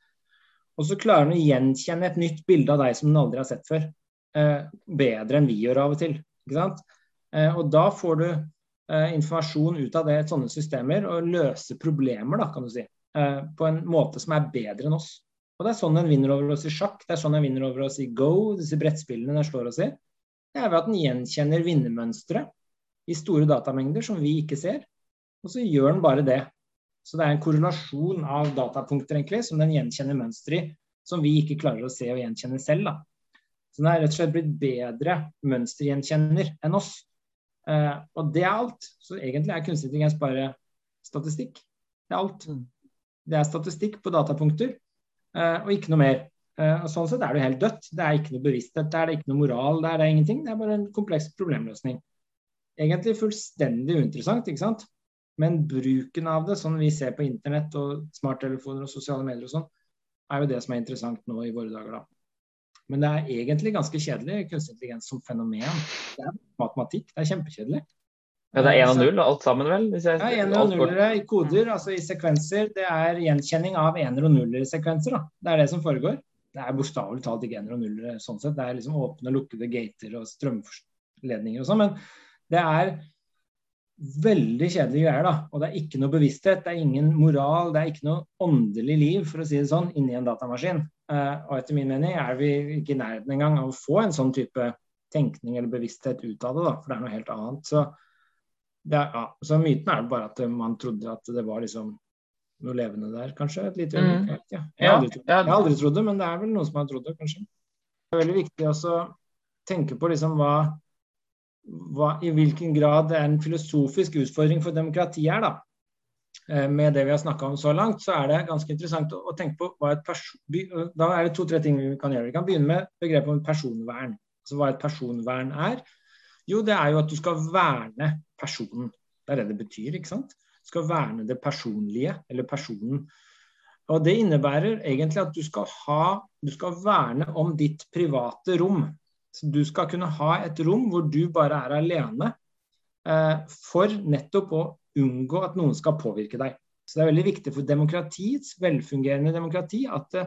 Og så klarer den å gjenkjenne et nytt bilde av deg som den aldri har sett før. Eh, bedre enn vi gjør av og til. Eh, og da får du eh, informasjon ut av det, sånne systemer og løser problemer, da, kan du si. Eh, på en måte som er bedre enn oss. Og Det er sånn den vinner over oss i sjakk, det er sånn den vinner over oss i go, disse brettspillene den slår oss i. Det er ved at den gjenkjenner vinnermønstre i store datamengder som vi ikke ser. Og så gjør den bare det. Så det er en korrelasjon av datapunkter egentlig, som den gjenkjenner mønstre i, som vi ikke klarer å se og gjenkjenne selv. Da. Så den er rett og slett blitt bedre mønstergjenkjenner enn oss. Eh, og det er alt. Så egentlig er kunstig intelligens bare statistikk. Det er alt. Mm. Det er statistikk på datapunkter, eh, og ikke noe mer. Eh, Sånn sett er det helt dødt. Det er ikke noe bevissthet der, det er ikke noe moral der, det er ingenting. Det er bare en kompleks problemløsning. Egentlig fullstendig uinteressant, ikke sant. Men bruken av det, sånn vi ser på internett og smarttelefoner og sosiale medier og sånn, er jo det som er interessant nå i våre dager, da. Men det er egentlig ganske kjedelig, kunstig intelligens som fenomen. Det er matematikk, det er kjempekjedelig. Ja, Det er 1 og null alt sammen, vel? Jeg, ja, 1 og nullere i koder, altså i sekvenser. Det er gjenkjenning av ener og nuller i sekvenser. Da. Det er det som foregår. Det er bokstavelig talt ikke ener og nullere sånn sett. Det er liksom åpne lukkede gater og strømledninger og sånn. Men det er veldig kjedelige greier, da. Og det er ikke noe bevissthet, det er ingen moral, det er ikke noe åndelig liv, for å si det sånn, inni en datamaskin. Uh, og etter min mening er vi ikke i nærheten engang av å få en sånn type tenkning eller bevissthet ut av det, da, for det er noe helt annet. Så er, ja, så myten er bare at man trodde at det var liksom noe levende der, kanskje. Et lite øyeblikk. Mm. Ja. Jeg, har aldri, jeg, har aldri trodd det, men det er vel noen som har trodd det, kanskje. Det er veldig viktig også å tenke på liksom hva, hva, i hvilken grad det er en filosofisk utfordring for demokratiet er. da. Eh, med det vi har snakka om så langt, så er det ganske interessant å, å tenke på hva et person... Da er det to-tre ting vi kan gjøre. Vi kan begynne med begrepet om personvern. Altså hva et personvern er. Jo, det er jo at du skal verne personen. Det er det det betyr, ikke sant? Skal verne det personlige, eller personen. Og Det innebærer egentlig at du skal, ha, du skal verne om ditt private rom. Så Du skal kunne ha et rom hvor du bare er alene. for nettopp å unngå at noen skal påvirke deg. Så det er veldig viktig for demokratiets velfungerende demokrati at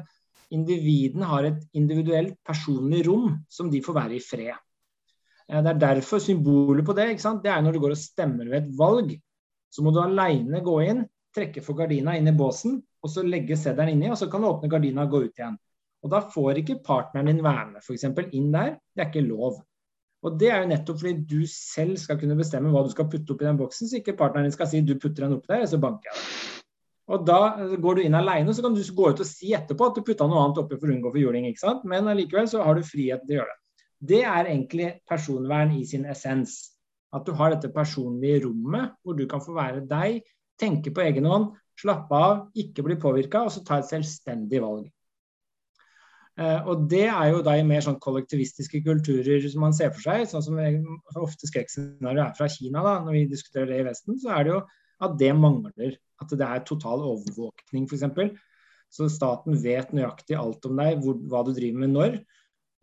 individene har et individuelt personlig rom som de får være i fred. Det er derfor symbolet på det det er når du går og stemmer ved et valg. Så må du aleine gå inn, trekke for gardina inn i båsen, og så legge seddelen inni, og så kan du åpne gardina og gå ut igjen. Og Da får ikke partneren din være med f.eks. inn der. Det er ikke lov. Og Det er jo nettopp fordi du selv skal kunne bestemme hva du skal putte opp i den boksen, så ikke partneren din skal si du putter den opp der, så banker jeg deg. Og Da går du inn alene, så kan du gå ut og si etterpå at du putta noe annet oppi for å unngå forjuling. ikke sant? Men allikevel så har du frihet til å gjøre det. Det er egentlig personvern i sin essens. At du har dette personlige rommet hvor du kan få være deg, tenke på egen hånd, slappe av, ikke bli påvirka, og så ta et selvstendig valg. Uh, og Det er jo da i mer sånn kollektivistiske kulturer som man ser for seg, sånn som ofte skrekkscenarioet er fra Kina, da, når vi diskuterer det i Vesten, så er det jo at det mangler. At det er total overvåkning, f.eks. Så staten vet nøyaktig alt om deg, hvor, hva du driver med når.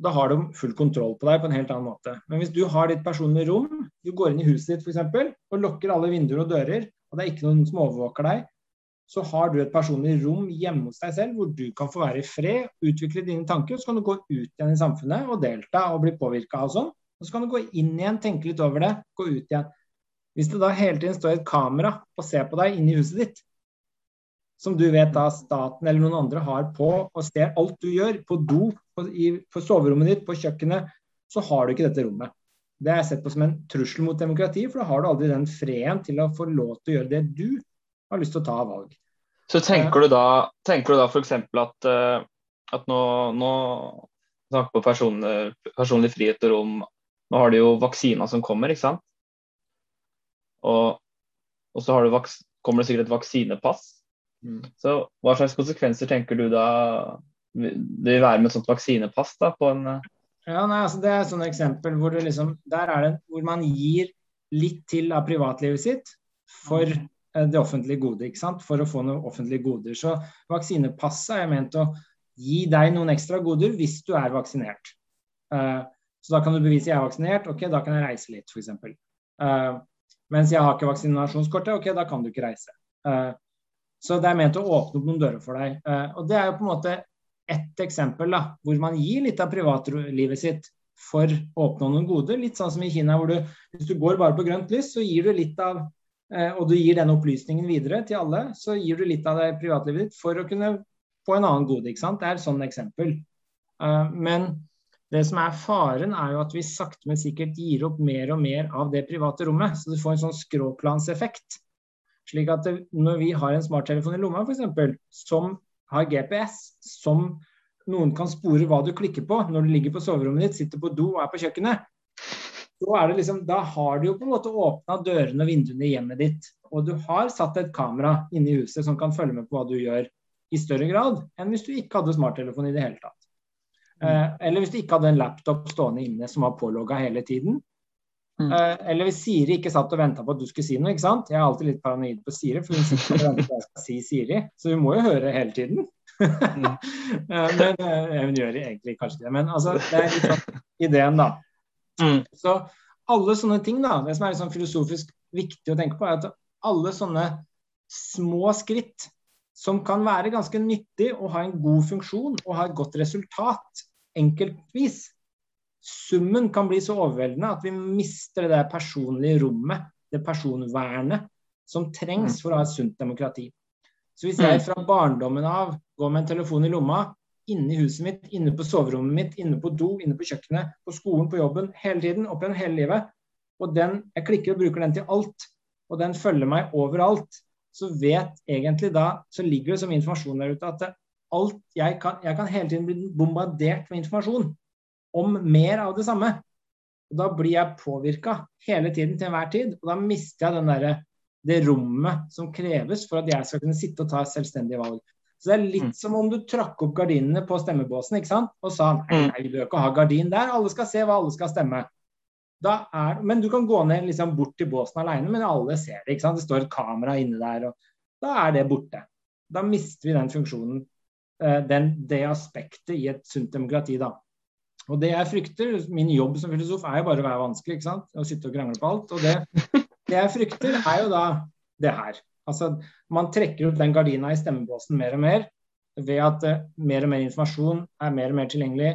Da har de full kontroll på deg på en helt annen måte. Men hvis du har ditt personlige rom, du går inn i huset ditt f.eks. og lukker alle vinduer og dører, og det er ikke noen som overvåker deg, så har du et personlig rom hjemme hos deg selv hvor du kan få være i fred, utvikle dine tanker, så kan du gå ut igjen i samfunnet og delta og bli påvirka av sånn. Og så kan du gå inn igjen, tenke litt over det, gå ut igjen. Hvis det da hele tiden står et kamera og ser på deg inni huset ditt, som du vet da staten eller noen andre har på og ser alt du gjør, på do, på, i, på soverommet ditt, på kjøkkenet, så har du ikke dette rommet. Det er sett på som en trussel mot demokrati, for da har du aldri den freden til å få lov til å gjøre det du har lyst til å ta av valg. Så tenker du da, tenker du da f.eks. at, uh, at nå, nå snakker på personlig, personlig frihet og rom Nå har du jo vaksina som kommer, ikke sant? Og, og så du kommer det sikkert et vaksinepass. Mm. Så hva slags konsekvenser tenker du da det vil være med et sånt vaksinepass da, på en eh? Ja, nei, altså Det er et sånt eksempel hvor, liksom, der er det, hvor man gir litt til av privatlivet sitt for eh, det offentlige gode, ikke sant? for å få noen offentlige goder. Så vaksinepasset er ment å gi deg noen ekstra goder hvis du er vaksinert. Uh, så da kan du bevise jeg er vaksinert, ok, da kan jeg reise litt, f.eks. Uh, mens jeg har ikke vaksinasjonskortet, ok, da kan du ikke reise. Uh, så det er ment å åpne opp noen dører for deg. Uh, og det er jo på en måte ett eksempel da, hvor man gir litt av privatlivet sitt for å oppnå noen goder. Litt sånn som i Kina, hvor du hvis du går bare på grønt lys, så gir du litt av uh, Og du gir den opplysningen videre til alle, så gir du litt av det privatlivet ditt for å kunne få en annen gode. ikke sant? Det er et sånt eksempel. Uh, men det som er faren, er jo at vi sakte, men sikkert gir opp mer og mer av det private rommet. Så du får en sånn skråplanseffekt. Slik at når vi har en smarttelefon i lomma f.eks., som har GPS, som noen kan spore hva du klikker på når du ligger på soverommet ditt, sitter på do og er på kjøkkenet, liksom, da har du jo på en måte åpna dørene og vinduene i hjemmet ditt. Og du har satt et kamera inne i huset som kan følge med på hva du gjør, i større grad enn hvis du ikke hadde smarttelefon i det hele tatt. Mm. Eh, eller hvis du ikke hadde en laptop stående inne som var pålogga hele tiden. Mm. Uh, eller hvis Siri ikke satt og venta på at du skulle si noe. ikke sant? Jeg er alltid litt paranoid på Siri, for hun sitter og venter på at jeg skal si Siri. Så hun må jo høre hele tiden. mm. uh, men uh, hun gjør egentlig kanskje det. Men altså, det er litt sånn ideen, da. Mm. Så alle sånne ting, da, det som er sånn filosofisk viktig å tenke på, er at alle sånne små skritt som kan være ganske nyttig og ha en god funksjon og ha et godt resultat enkeltvis, summen kan bli så overveldende at vi mister det personlige rommet, det personvernet, som trengs mm. for å ha et sunt demokrati. Så hvis jeg mm. fra barndommen av går med en telefon i lomma, inne i huset mitt, inne på soverommet mitt, inne på do, inne på kjøkkenet, på skolen, på jobben, hele tiden, opp igjen hele livet, og den, jeg klikker og bruker den til alt, og den følger meg overalt, så vet egentlig da, så ligger det som informasjon der ute at alt jeg kan, jeg kan hele tiden bli bombardert med informasjon om mer av det samme. Og Da blir jeg påvirka hele tiden til enhver tid. Og da mister jeg der, det rommet som kreves for at jeg skal kunne sitte og ta selvstendige valg. Så det er litt mm. som om du trakk opp gardinene på stemmebåsen ikke sant? og sa nei, mm. nei, vi bør ikke ha gardin der, alle skal se hva alle skal stemme. Er, men du kan gå ned liksom bort til båsen alene, men alle ser det. ikke sant? Det står et kamera inne der, og da er det borte. Da mister vi den funksjonen, eh, den, det aspektet i et sunt demokrati. da. Og det jeg frykter, Min jobb som filosof er jo bare å være vanskelig. ikke sant? Å sitte og krangle på alt. og det, det jeg frykter, er jo da det her. Altså, man trekker opp den gardina i stemmebåsen mer og mer ved at uh, mer og mer informasjon er mer og mer tilgjengelig.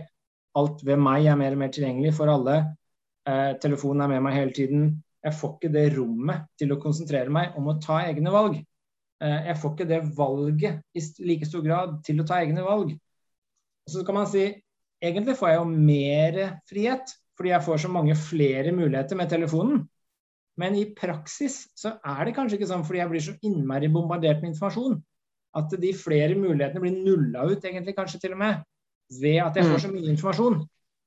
Alt ved meg er mer og mer tilgjengelig for alle. Uh, telefonen er med meg hele tiden. Jeg får ikke det rommet til å konsentrere meg om å ta egne valg. Uh, jeg får ikke det valget i like stor grad til å ta egne valg. Så kan man si egentlig får jeg jo mer frihet, fordi jeg får så mange flere muligheter med telefonen. Men i praksis så er det kanskje ikke sånn fordi jeg blir så innmari bombardert med informasjon. At de flere mulighetene blir nulla ut, egentlig kanskje til og med, ved at jeg får så mye informasjon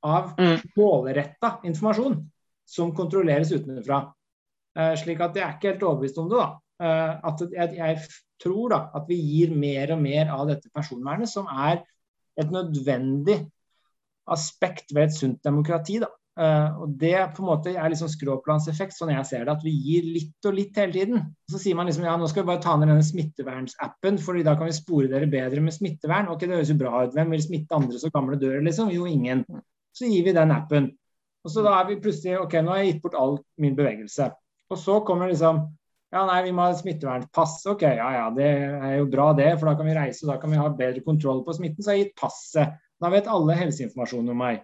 av mm. målretta informasjon som kontrolleres utenfra. Uh, slik at jeg er ikke helt overbevist om det, da. Uh, at jeg, jeg, tror da at vi gir mer og mer av dette personvernet, som er et nødvendig aspekt ved et sunt demokrati. da. Uh, og Det på en måte er liksom skråplanseffekt, sånn jeg ser det. At vi gir litt og litt hele tiden. Så sier man liksom ja, nå skal vi bare ta ned denne smittevernsappen, for da kan vi spore dere bedre med smittevern. Ok, det høres jo bra ut. Hvem vil smitte andre så gamle dør, liksom? Jo, ingen. Så gir vi den appen. Og så da er vi plutselig ok, nå har jeg gitt bort all min bevegelse. Og så kommer liksom ja, nei, vi må ha smittevernpass. Ok, ja ja, det er jo bra det, for da kan vi reise og da kan vi ha bedre kontroll på smitten. Så har jeg gitt passet. Da vet alle helseinformasjon om meg.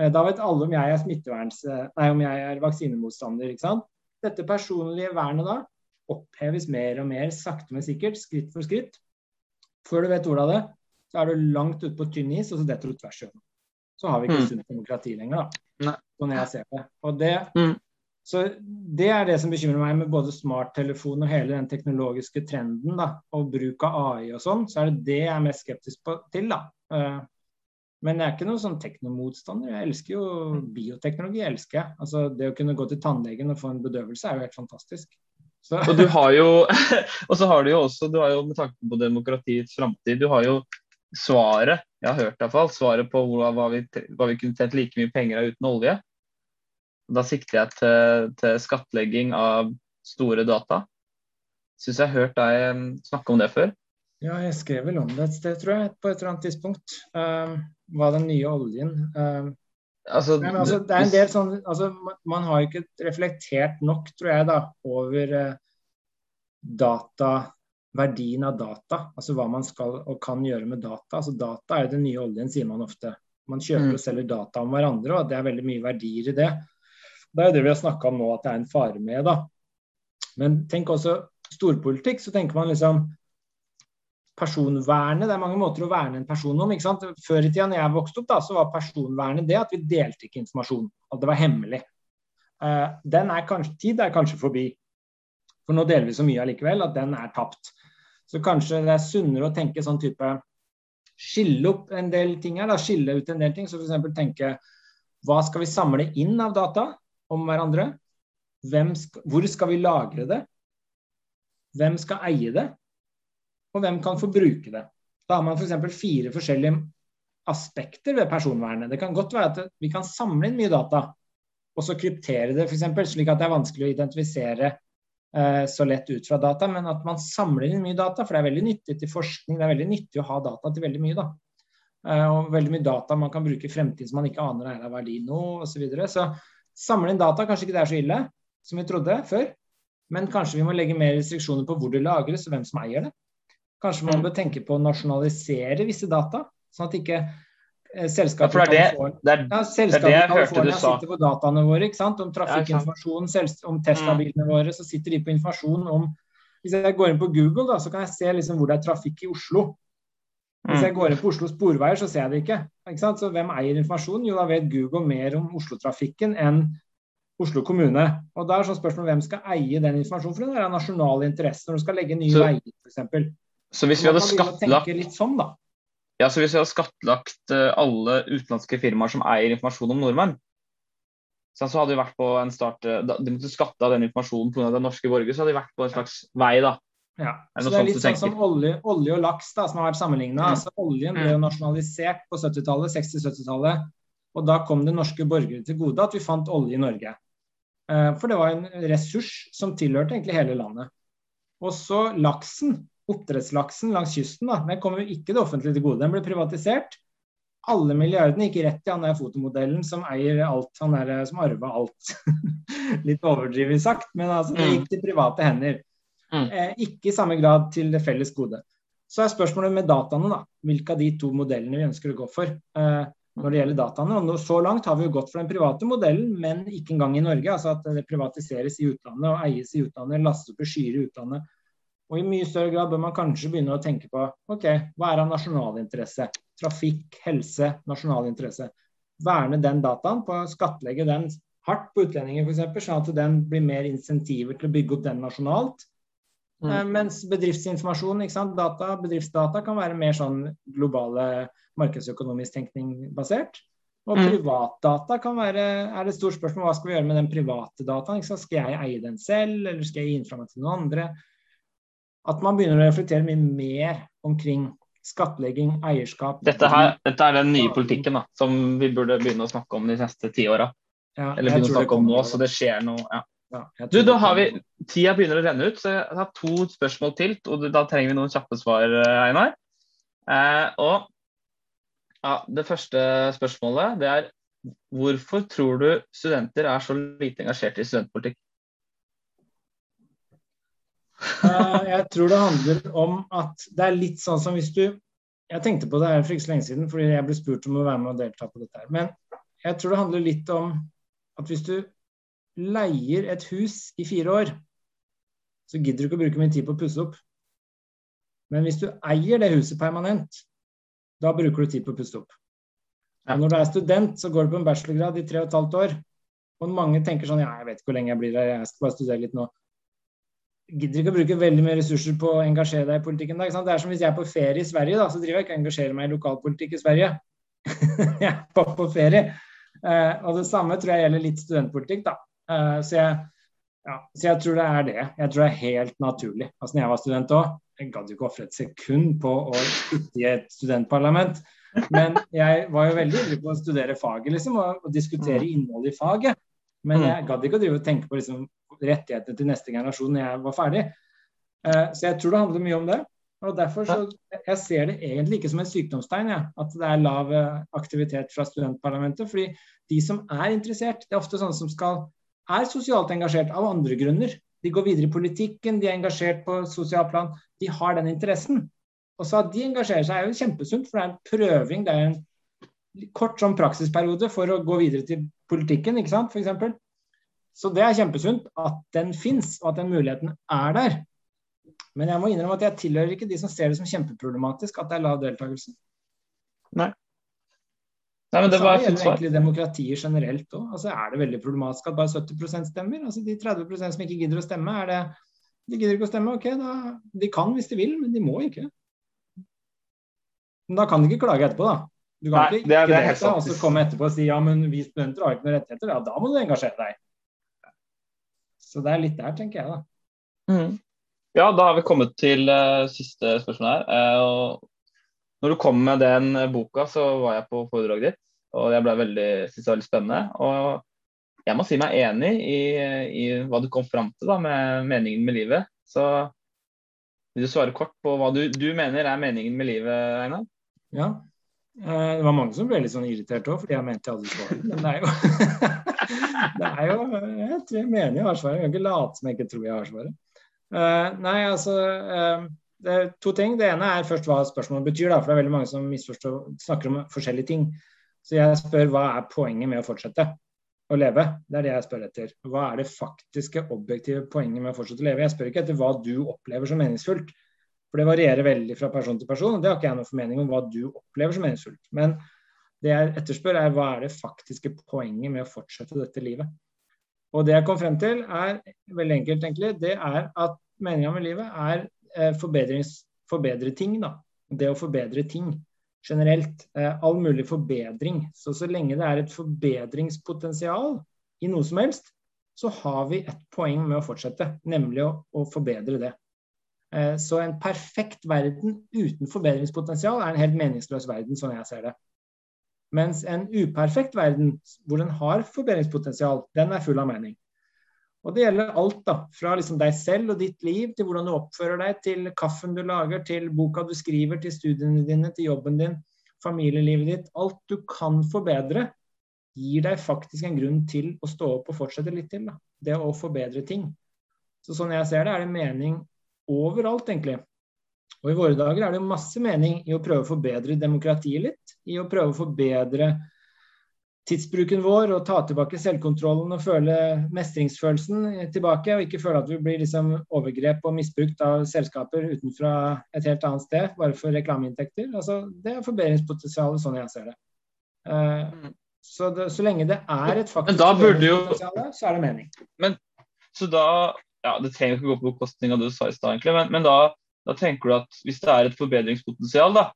Eh, da vet alle om jeg er smitteverns... Eh, nei, om jeg er vaksinemotstander. ikke sant? Dette personlige vernet da oppheves mer og mer, sakte, men sikkert, skritt for skritt. Før du vet ordet av det, så er du langt ute på tynn is, og så detter du tvers igjennom. Så har vi ikke mm. sunt demokrati lenger, da. Sånn jeg ser det. Og det, mm. Så Det er det som bekymrer meg med både smarttelefon og hele den teknologiske trenden, da, og bruk av AI og sånn. Så er det det jeg er mest skeptisk på, til. da. Men jeg er ikke noen sånn teknomotstander. Jeg elsker jo bioteknologi. jeg elsker jeg. Altså, det å kunne gå til tannlegen og få en bedøvelse er jo helt fantastisk. Så. Og, du har jo, og så har du jo også, du har jo med tanke på demokratiets framtid, du har jo svaret, jeg har hørt i hvert fall, svaret på hva, vi, hva vi kunne tjent like mye penger av uten olje. Da sikter jeg til, til skattlegging av store data. Syns jeg har hørt deg snakke om det før. Ja, jeg skrev vel om det et sted, tror jeg, på et eller annet tidspunkt. Uh, hva den nye oljen uh, altså, men, altså, det er en del sånn altså, Man har ikke reflektert nok, tror jeg, da, over uh, data, verdien av data. Altså hva man skal og kan gjøre med data. Altså Data er jo den nye oljen, sier man ofte. Man kjøper mm. og selger data om hverandre, og det er veldig mye verdier i det. Det er jo det vi har snakka om nå, at det er en fare med. da. Men tenk også storpolitikk, så tenker man liksom personvernet. Det er mange måter å verne en person om. ikke sant? Før i tida når jeg vokste opp, da, så var personvernet det at vi delte ikke informasjon. At det var hemmelig. Uh, den er kanskje, tid er kanskje forbi. For nå deler vi så mye allikevel at den er tapt. Så kanskje det er sunnere å tenke sånn type Skille opp en del ting her. da, Skille ut en del ting. Så f.eks. tenke hva skal vi samle inn av data om hverandre? Skal, hvor skal vi lagre det? Hvem skal eie det? Og hvem kan få bruke det. Da har man f.eks. For fire forskjellige aspekter ved personvernet. Det kan godt være at vi kan samle inn mye data, og så kryptere det f.eks. slik at det er vanskelig å identifisere eh, så lett ut fra data, men at man samler inn mye data, for det er veldig nyttig til forskning. Det er veldig nyttig å ha data til veldig mye. da. Eh, og veldig mye data man kan bruke i fremtiden som man ikke aner er av verdi nå, osv. Så, videre. så samle inn data, kanskje ikke det er så ille som vi trodde før, men kanskje vi må legge mer restriksjoner på hvor det lagres og hvem som eier det. Kanskje man mm. bør tenke på å nasjonalisere visse data, sånn at ikke eh, selskapet ja, det, det, ja, selskapet det California sitter på dataene våre, ikke sant? om trafikkinformasjon, om Tesla-bilene våre. Så sitter de på informasjon om Hvis jeg går inn på Google, da, så kan jeg se liksom hvor det er trafikk i Oslo. Hvis jeg mm. går inn på Oslo Sporveier, så ser jeg det ikke. ikke sant? Så hvem eier informasjonen? Jo, da vet Google mer om Oslo-trafikken enn Oslo kommune. Og da er sånn spørsmål hvem skal eie den informasjonen, for det er nasjonal interesse når du skal legge nye så, veier, f.eks. Så hvis vi hadde skattlagt sånn, ja, så hvis vi hadde skattlagt eh, alle utenlandske firmaer som eier informasjon om nordmenn, så hadde vi vært på en start da, De måtte skatte av den informasjonen pga. den norske borger, så hadde vi vært på en slags vei, da. Ja, så Det er litt sånn som olje, olje, og laks da, som har vært sammenligna. Mm. Altså, oljen ble jo mm. nasjonalisert på 70-tallet, 60-70-tallet. Og da kom det norske borgere til gode at vi fant olje i Norge. Eh, for det var en ressurs som tilhørte egentlig hele landet. Og så laksen oppdrettslaksen langs kysten da, den kommer jo ikke det offentlige til gode. Den ble privatisert. Alle milliardene gikk rett til han der fotomodellen som eier alt, han der som arva alt. litt overdrivet sagt, men altså, det Mm. gikk til private hender. Mm. Eh, ikke i samme grad til det felles gode. Så er spørsmålet med dataene, da. Hvilke av de to modellene vi ønsker å gå for eh, når det gjelder dataene. Og så langt har vi jo gått for den private modellen, men ikke engang i Norge. Altså at det privatiseres i utlandet og eies i utlandet, lastes opp i skyer i utlandet. Og i mye større grad bør man kanskje begynne å tenke på ok, hva er av nasjonal interesse? Trafikk, helse, nasjonal interesse. Verne den dataen på å skattlegge den hardt på utlendinger f.eks., sånn at den blir mer insentiver til å bygge opp den nasjonalt. Mm. Eh, Mens bedriftsinformasjon, data, bedriftsdata kan være mer sånn globale markedsøkonomisk tenkning basert. Og Mm. privatdata kan være er det et stort spørsmål hva skal vi gjøre med den private dataen. Skal jeg eie den selv, eller skal jeg gi den fra meg til noen andre? At man begynner å reflektere mye mer omkring skattlegging, eierskap Dette, her, dette er den nye politikken da, som vi burde begynne å snakke om de neste ti åra. Ja, Eller begynne å snakke om nå, så det skjer noe. Ja. ja, Du, da har vi Tida begynner å renne ut, så jeg har to spørsmål til. Og da trenger vi noen kjappe svar, eh, Einar. Eh, og ja, Det første spørsmålet det er hvorfor tror du studenter er så lite engasjert i studentpolitikk? Eh, jeg tror det handler om at det er litt sånn som hvis du Jeg tenkte på det her for ikke så lenge siden fordi jeg ble spurt om å være med og delta på dette her. Men jeg tror det handler litt om at hvis du leier et hus i fire år, så gidder du ikke å bruke mye tid på å pusse opp. Men hvis du eier det huset permanent, da bruker du tid på å pusse opp. Og når du er student, så går du på en bachelorgrad i tre og et halvt år. Og mange tenker sånn ja, jeg vet ikke hvor lenge jeg blir her, jeg skal bare studere litt nå gidder ikke å bruke veldig mye ressurser på å engasjere deg i politikken. Da? Det er som hvis jeg er på ferie i Sverige, da, så driver jeg ikke og engasjerer meg i lokalpolitikk i Sverige. jeg er på, på ferie. Eh, og det samme tror jeg gjelder litt studentpolitikk. da. Eh, så, jeg, ja, så jeg tror det er det. Jeg tror det er helt naturlig. Altså når jeg var student òg, jeg gadd ikke ofre et sekund på å sitte i et studentparlament. Men jeg var jo veldig ivrig på å studere faget liksom, og, og diskutere innholdet i faget. Men Mm. jeg gadd ikke å drive og tenke på liksom, rettighetene til neste generasjon når jeg var ferdig. Eh, så jeg tror det handler mye om det. Og derfor så, Jeg ser det egentlig ikke som et sykdomstegn, ja, at det er lav eh, aktivitet fra studentparlamentet. fordi de som er interessert, det er ofte sånne som skal, er sosialt engasjert av andre grunner. De går videre i politikken, de er engasjert på sosialt plan. De har den interessen. Og så at de engasjerer seg, er jo kjempesunt, for det er en prøving. det er en kort sånn praksisperiode for å gå videre til politikken, ikke sant, f.eks. Så det er kjempesunt at den fins, og at den muligheten er der. Men jeg må innrømme at jeg tilhører ikke de som ser det som kjempeproblematisk at det er lav deltakelse. Nei, Nei, men det var et gjelder svar. egentlig demokratier generelt òg. Altså, er det veldig problematisk at bare 70% stemmer? Altså, de 30% som ikke gidder å stemme, er det De gidder ikke å stemme, ok, da, de kan hvis de vil, men de må ikke. Men da kan de ikke klage etterpå, da. Du kan Nei, ikke det ikke det helt delta, og så komme etterpå og si ja, men vi studenter har ikke noen rettigheter. Ja, da må du engasjere deg. Så det er litt der, tenker jeg, da. Mm. Ja, da har vi kommet til uh, siste spørsmål her. Uh, og når du kom med den boka, så var jeg på foredraget ditt, og jeg ble veldig, synes det var veldig spennende. Og jeg må si meg enig i, i hva du kom fram til da, med meningen med livet. Så vil du svare kort på hva du, du mener er meningen med livet, Einar? Ja. Eh, Det var mange som ble litt sånn irritert òg, fordi jeg mente jeg hadde svaret. Men det er jo Det er jo Jeg tror jeg mener jeg har svaret. Jeg kan ikke late som jeg ikke tror jeg har svaret. Uh, nei, altså uh, Det er to ting. Det ene er først hva spørsmålet betyr, da, for det er veldig mange som snakker om forskjellige ting. Så jeg spør hva er poenget med å fortsette å leve? Det er det jeg spør etter. Hva er det faktiske, objektive poenget med å fortsette å leve? Jeg spør ikke etter hva du opplever som meningsfullt. For det varierer veldig fra person til person, og det har ikke jeg noen formening om hva du opplever som meningsfullt. Men det jeg etterspør, er hva er det faktiske poenget med å fortsette dette livet. Og det jeg kom frem til, er veldig enkelt, egentlig. Det er at meninga med livet er eh, forbedre ting, da. Det å forbedre ting generelt. Eh, all mulig forbedring. Så så lenge det er et forbedringspotensial i noe som helst, så har vi et poeng med å fortsette, nemlig å, å forbedre det. Eh, Så en perfekt verden uten forbedringspotensial er en helt meningsløs verden, sånn jeg ser det. Mens en uperfekt verden, hvor den har forbedringspotensial, den er full av mening. Og det gjelder alt, da. Fra liksom deg selv og ditt liv, til hvordan du oppfører deg, til kaffen du lager, til boka du skriver, til studiene dine, til jobben din, familielivet ditt. Alt du kan forbedre, gir deg faktisk en grunn til å stå opp og fortsette litt til. Da. Det å forbedre ting. Så sånn jeg ser det, er det mening overalt, egentlig. Og i våre dager er det masse mening i å prøve å forbedre demokratiet litt. I å prøve å forbedre tidsbruken vår og ta tilbake selvkontrollen og føle mestringsfølelsen tilbake. Og ikke føle at vi blir liksom overgrep og misbrukt av selskaper utenfra et helt annet sted bare for reklameinntekter. Altså, det er forbedringspotensialet sånn jeg ser det. Uh, så, det, så lenge det er et faktisk forbedringspotensial, så er det mening. Men, så da ja, Det trenger ikke gå på bekostning av det du sa i stad, egentlig, men, men da, da, tenker du at hvis det er et forbedringspotensial da,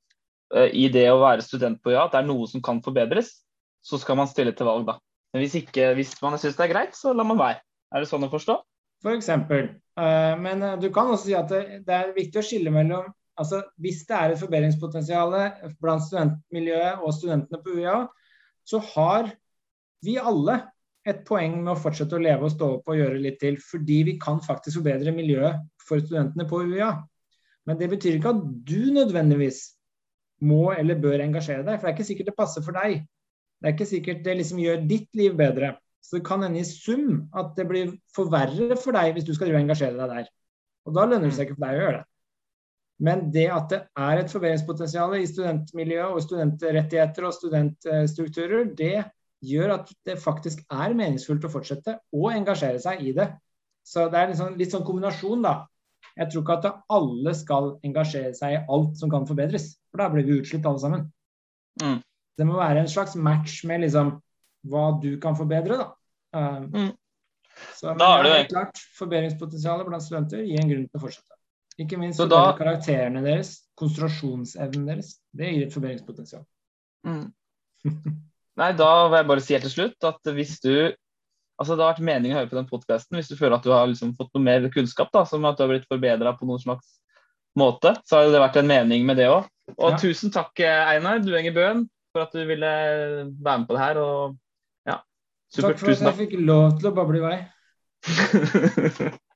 eh, i det å være student på ja, at det er noe som kan forbedres, så skal man stille til valg, da. Men hvis, ikke, hvis man syns det er greit, så lar man være. Er det sånn å forstå? For eksempel. Uh, men uh, du kan også si at det, er viktig å skille mellom altså Hvis det er et forbedringspotensial blant studentmiljøet og studentene på UiA, så har vi alle et poeng med å fortsette å leve og stå opp og gjøre litt til. Fordi vi kan faktisk forbedre miljøet for studentene på UiA. Men det betyr ikke at du nødvendigvis må eller bør engasjere deg. For det er ikke sikkert det passer for deg. Det er ikke sikkert det liksom gjør ditt liv bedre. Så det kan hende i sum at det blir for verre for deg hvis du skal engasjere deg der. Og da lønner det seg ikke for deg å gjøre det. Men det at det er et forbedringspotensial i studentmiljøet og studentrettigheter og studentstrukturer, det gjør at det faktisk er meningsfullt å fortsette å engasjere seg i det. Så det er sånn, litt sånn kombinasjon, da. Jeg tror ikke at alle skal engasjere seg i alt som kan forbedres. For da blir vi utslitt alle sammen. Mm. Det må være en slags match med liksom hva du kan forbedre, da. Um, mm. Så men da er det jo klart forbedringspotensialet blant studenter gir en grunn til å fortsette. Ikke minst da... karakterene deres, konsentrasjonsevnen deres. Det gir et forbedringspotensial. Mm. Nei, da vil jeg bare si helt til slutt at hvis du Altså, Det har vært meningen å høre på den podkasten hvis du føler at du har liksom fått noe mer kunnskap, da, som at du har blitt forbedra på noen slags måte, så har det vært en mening med det òg. Og ja. tusen takk, Einar Duenger Bøen, for at du ville være med på det her. Og ja, supert. Takk for at jeg fikk lov til å bable i vei.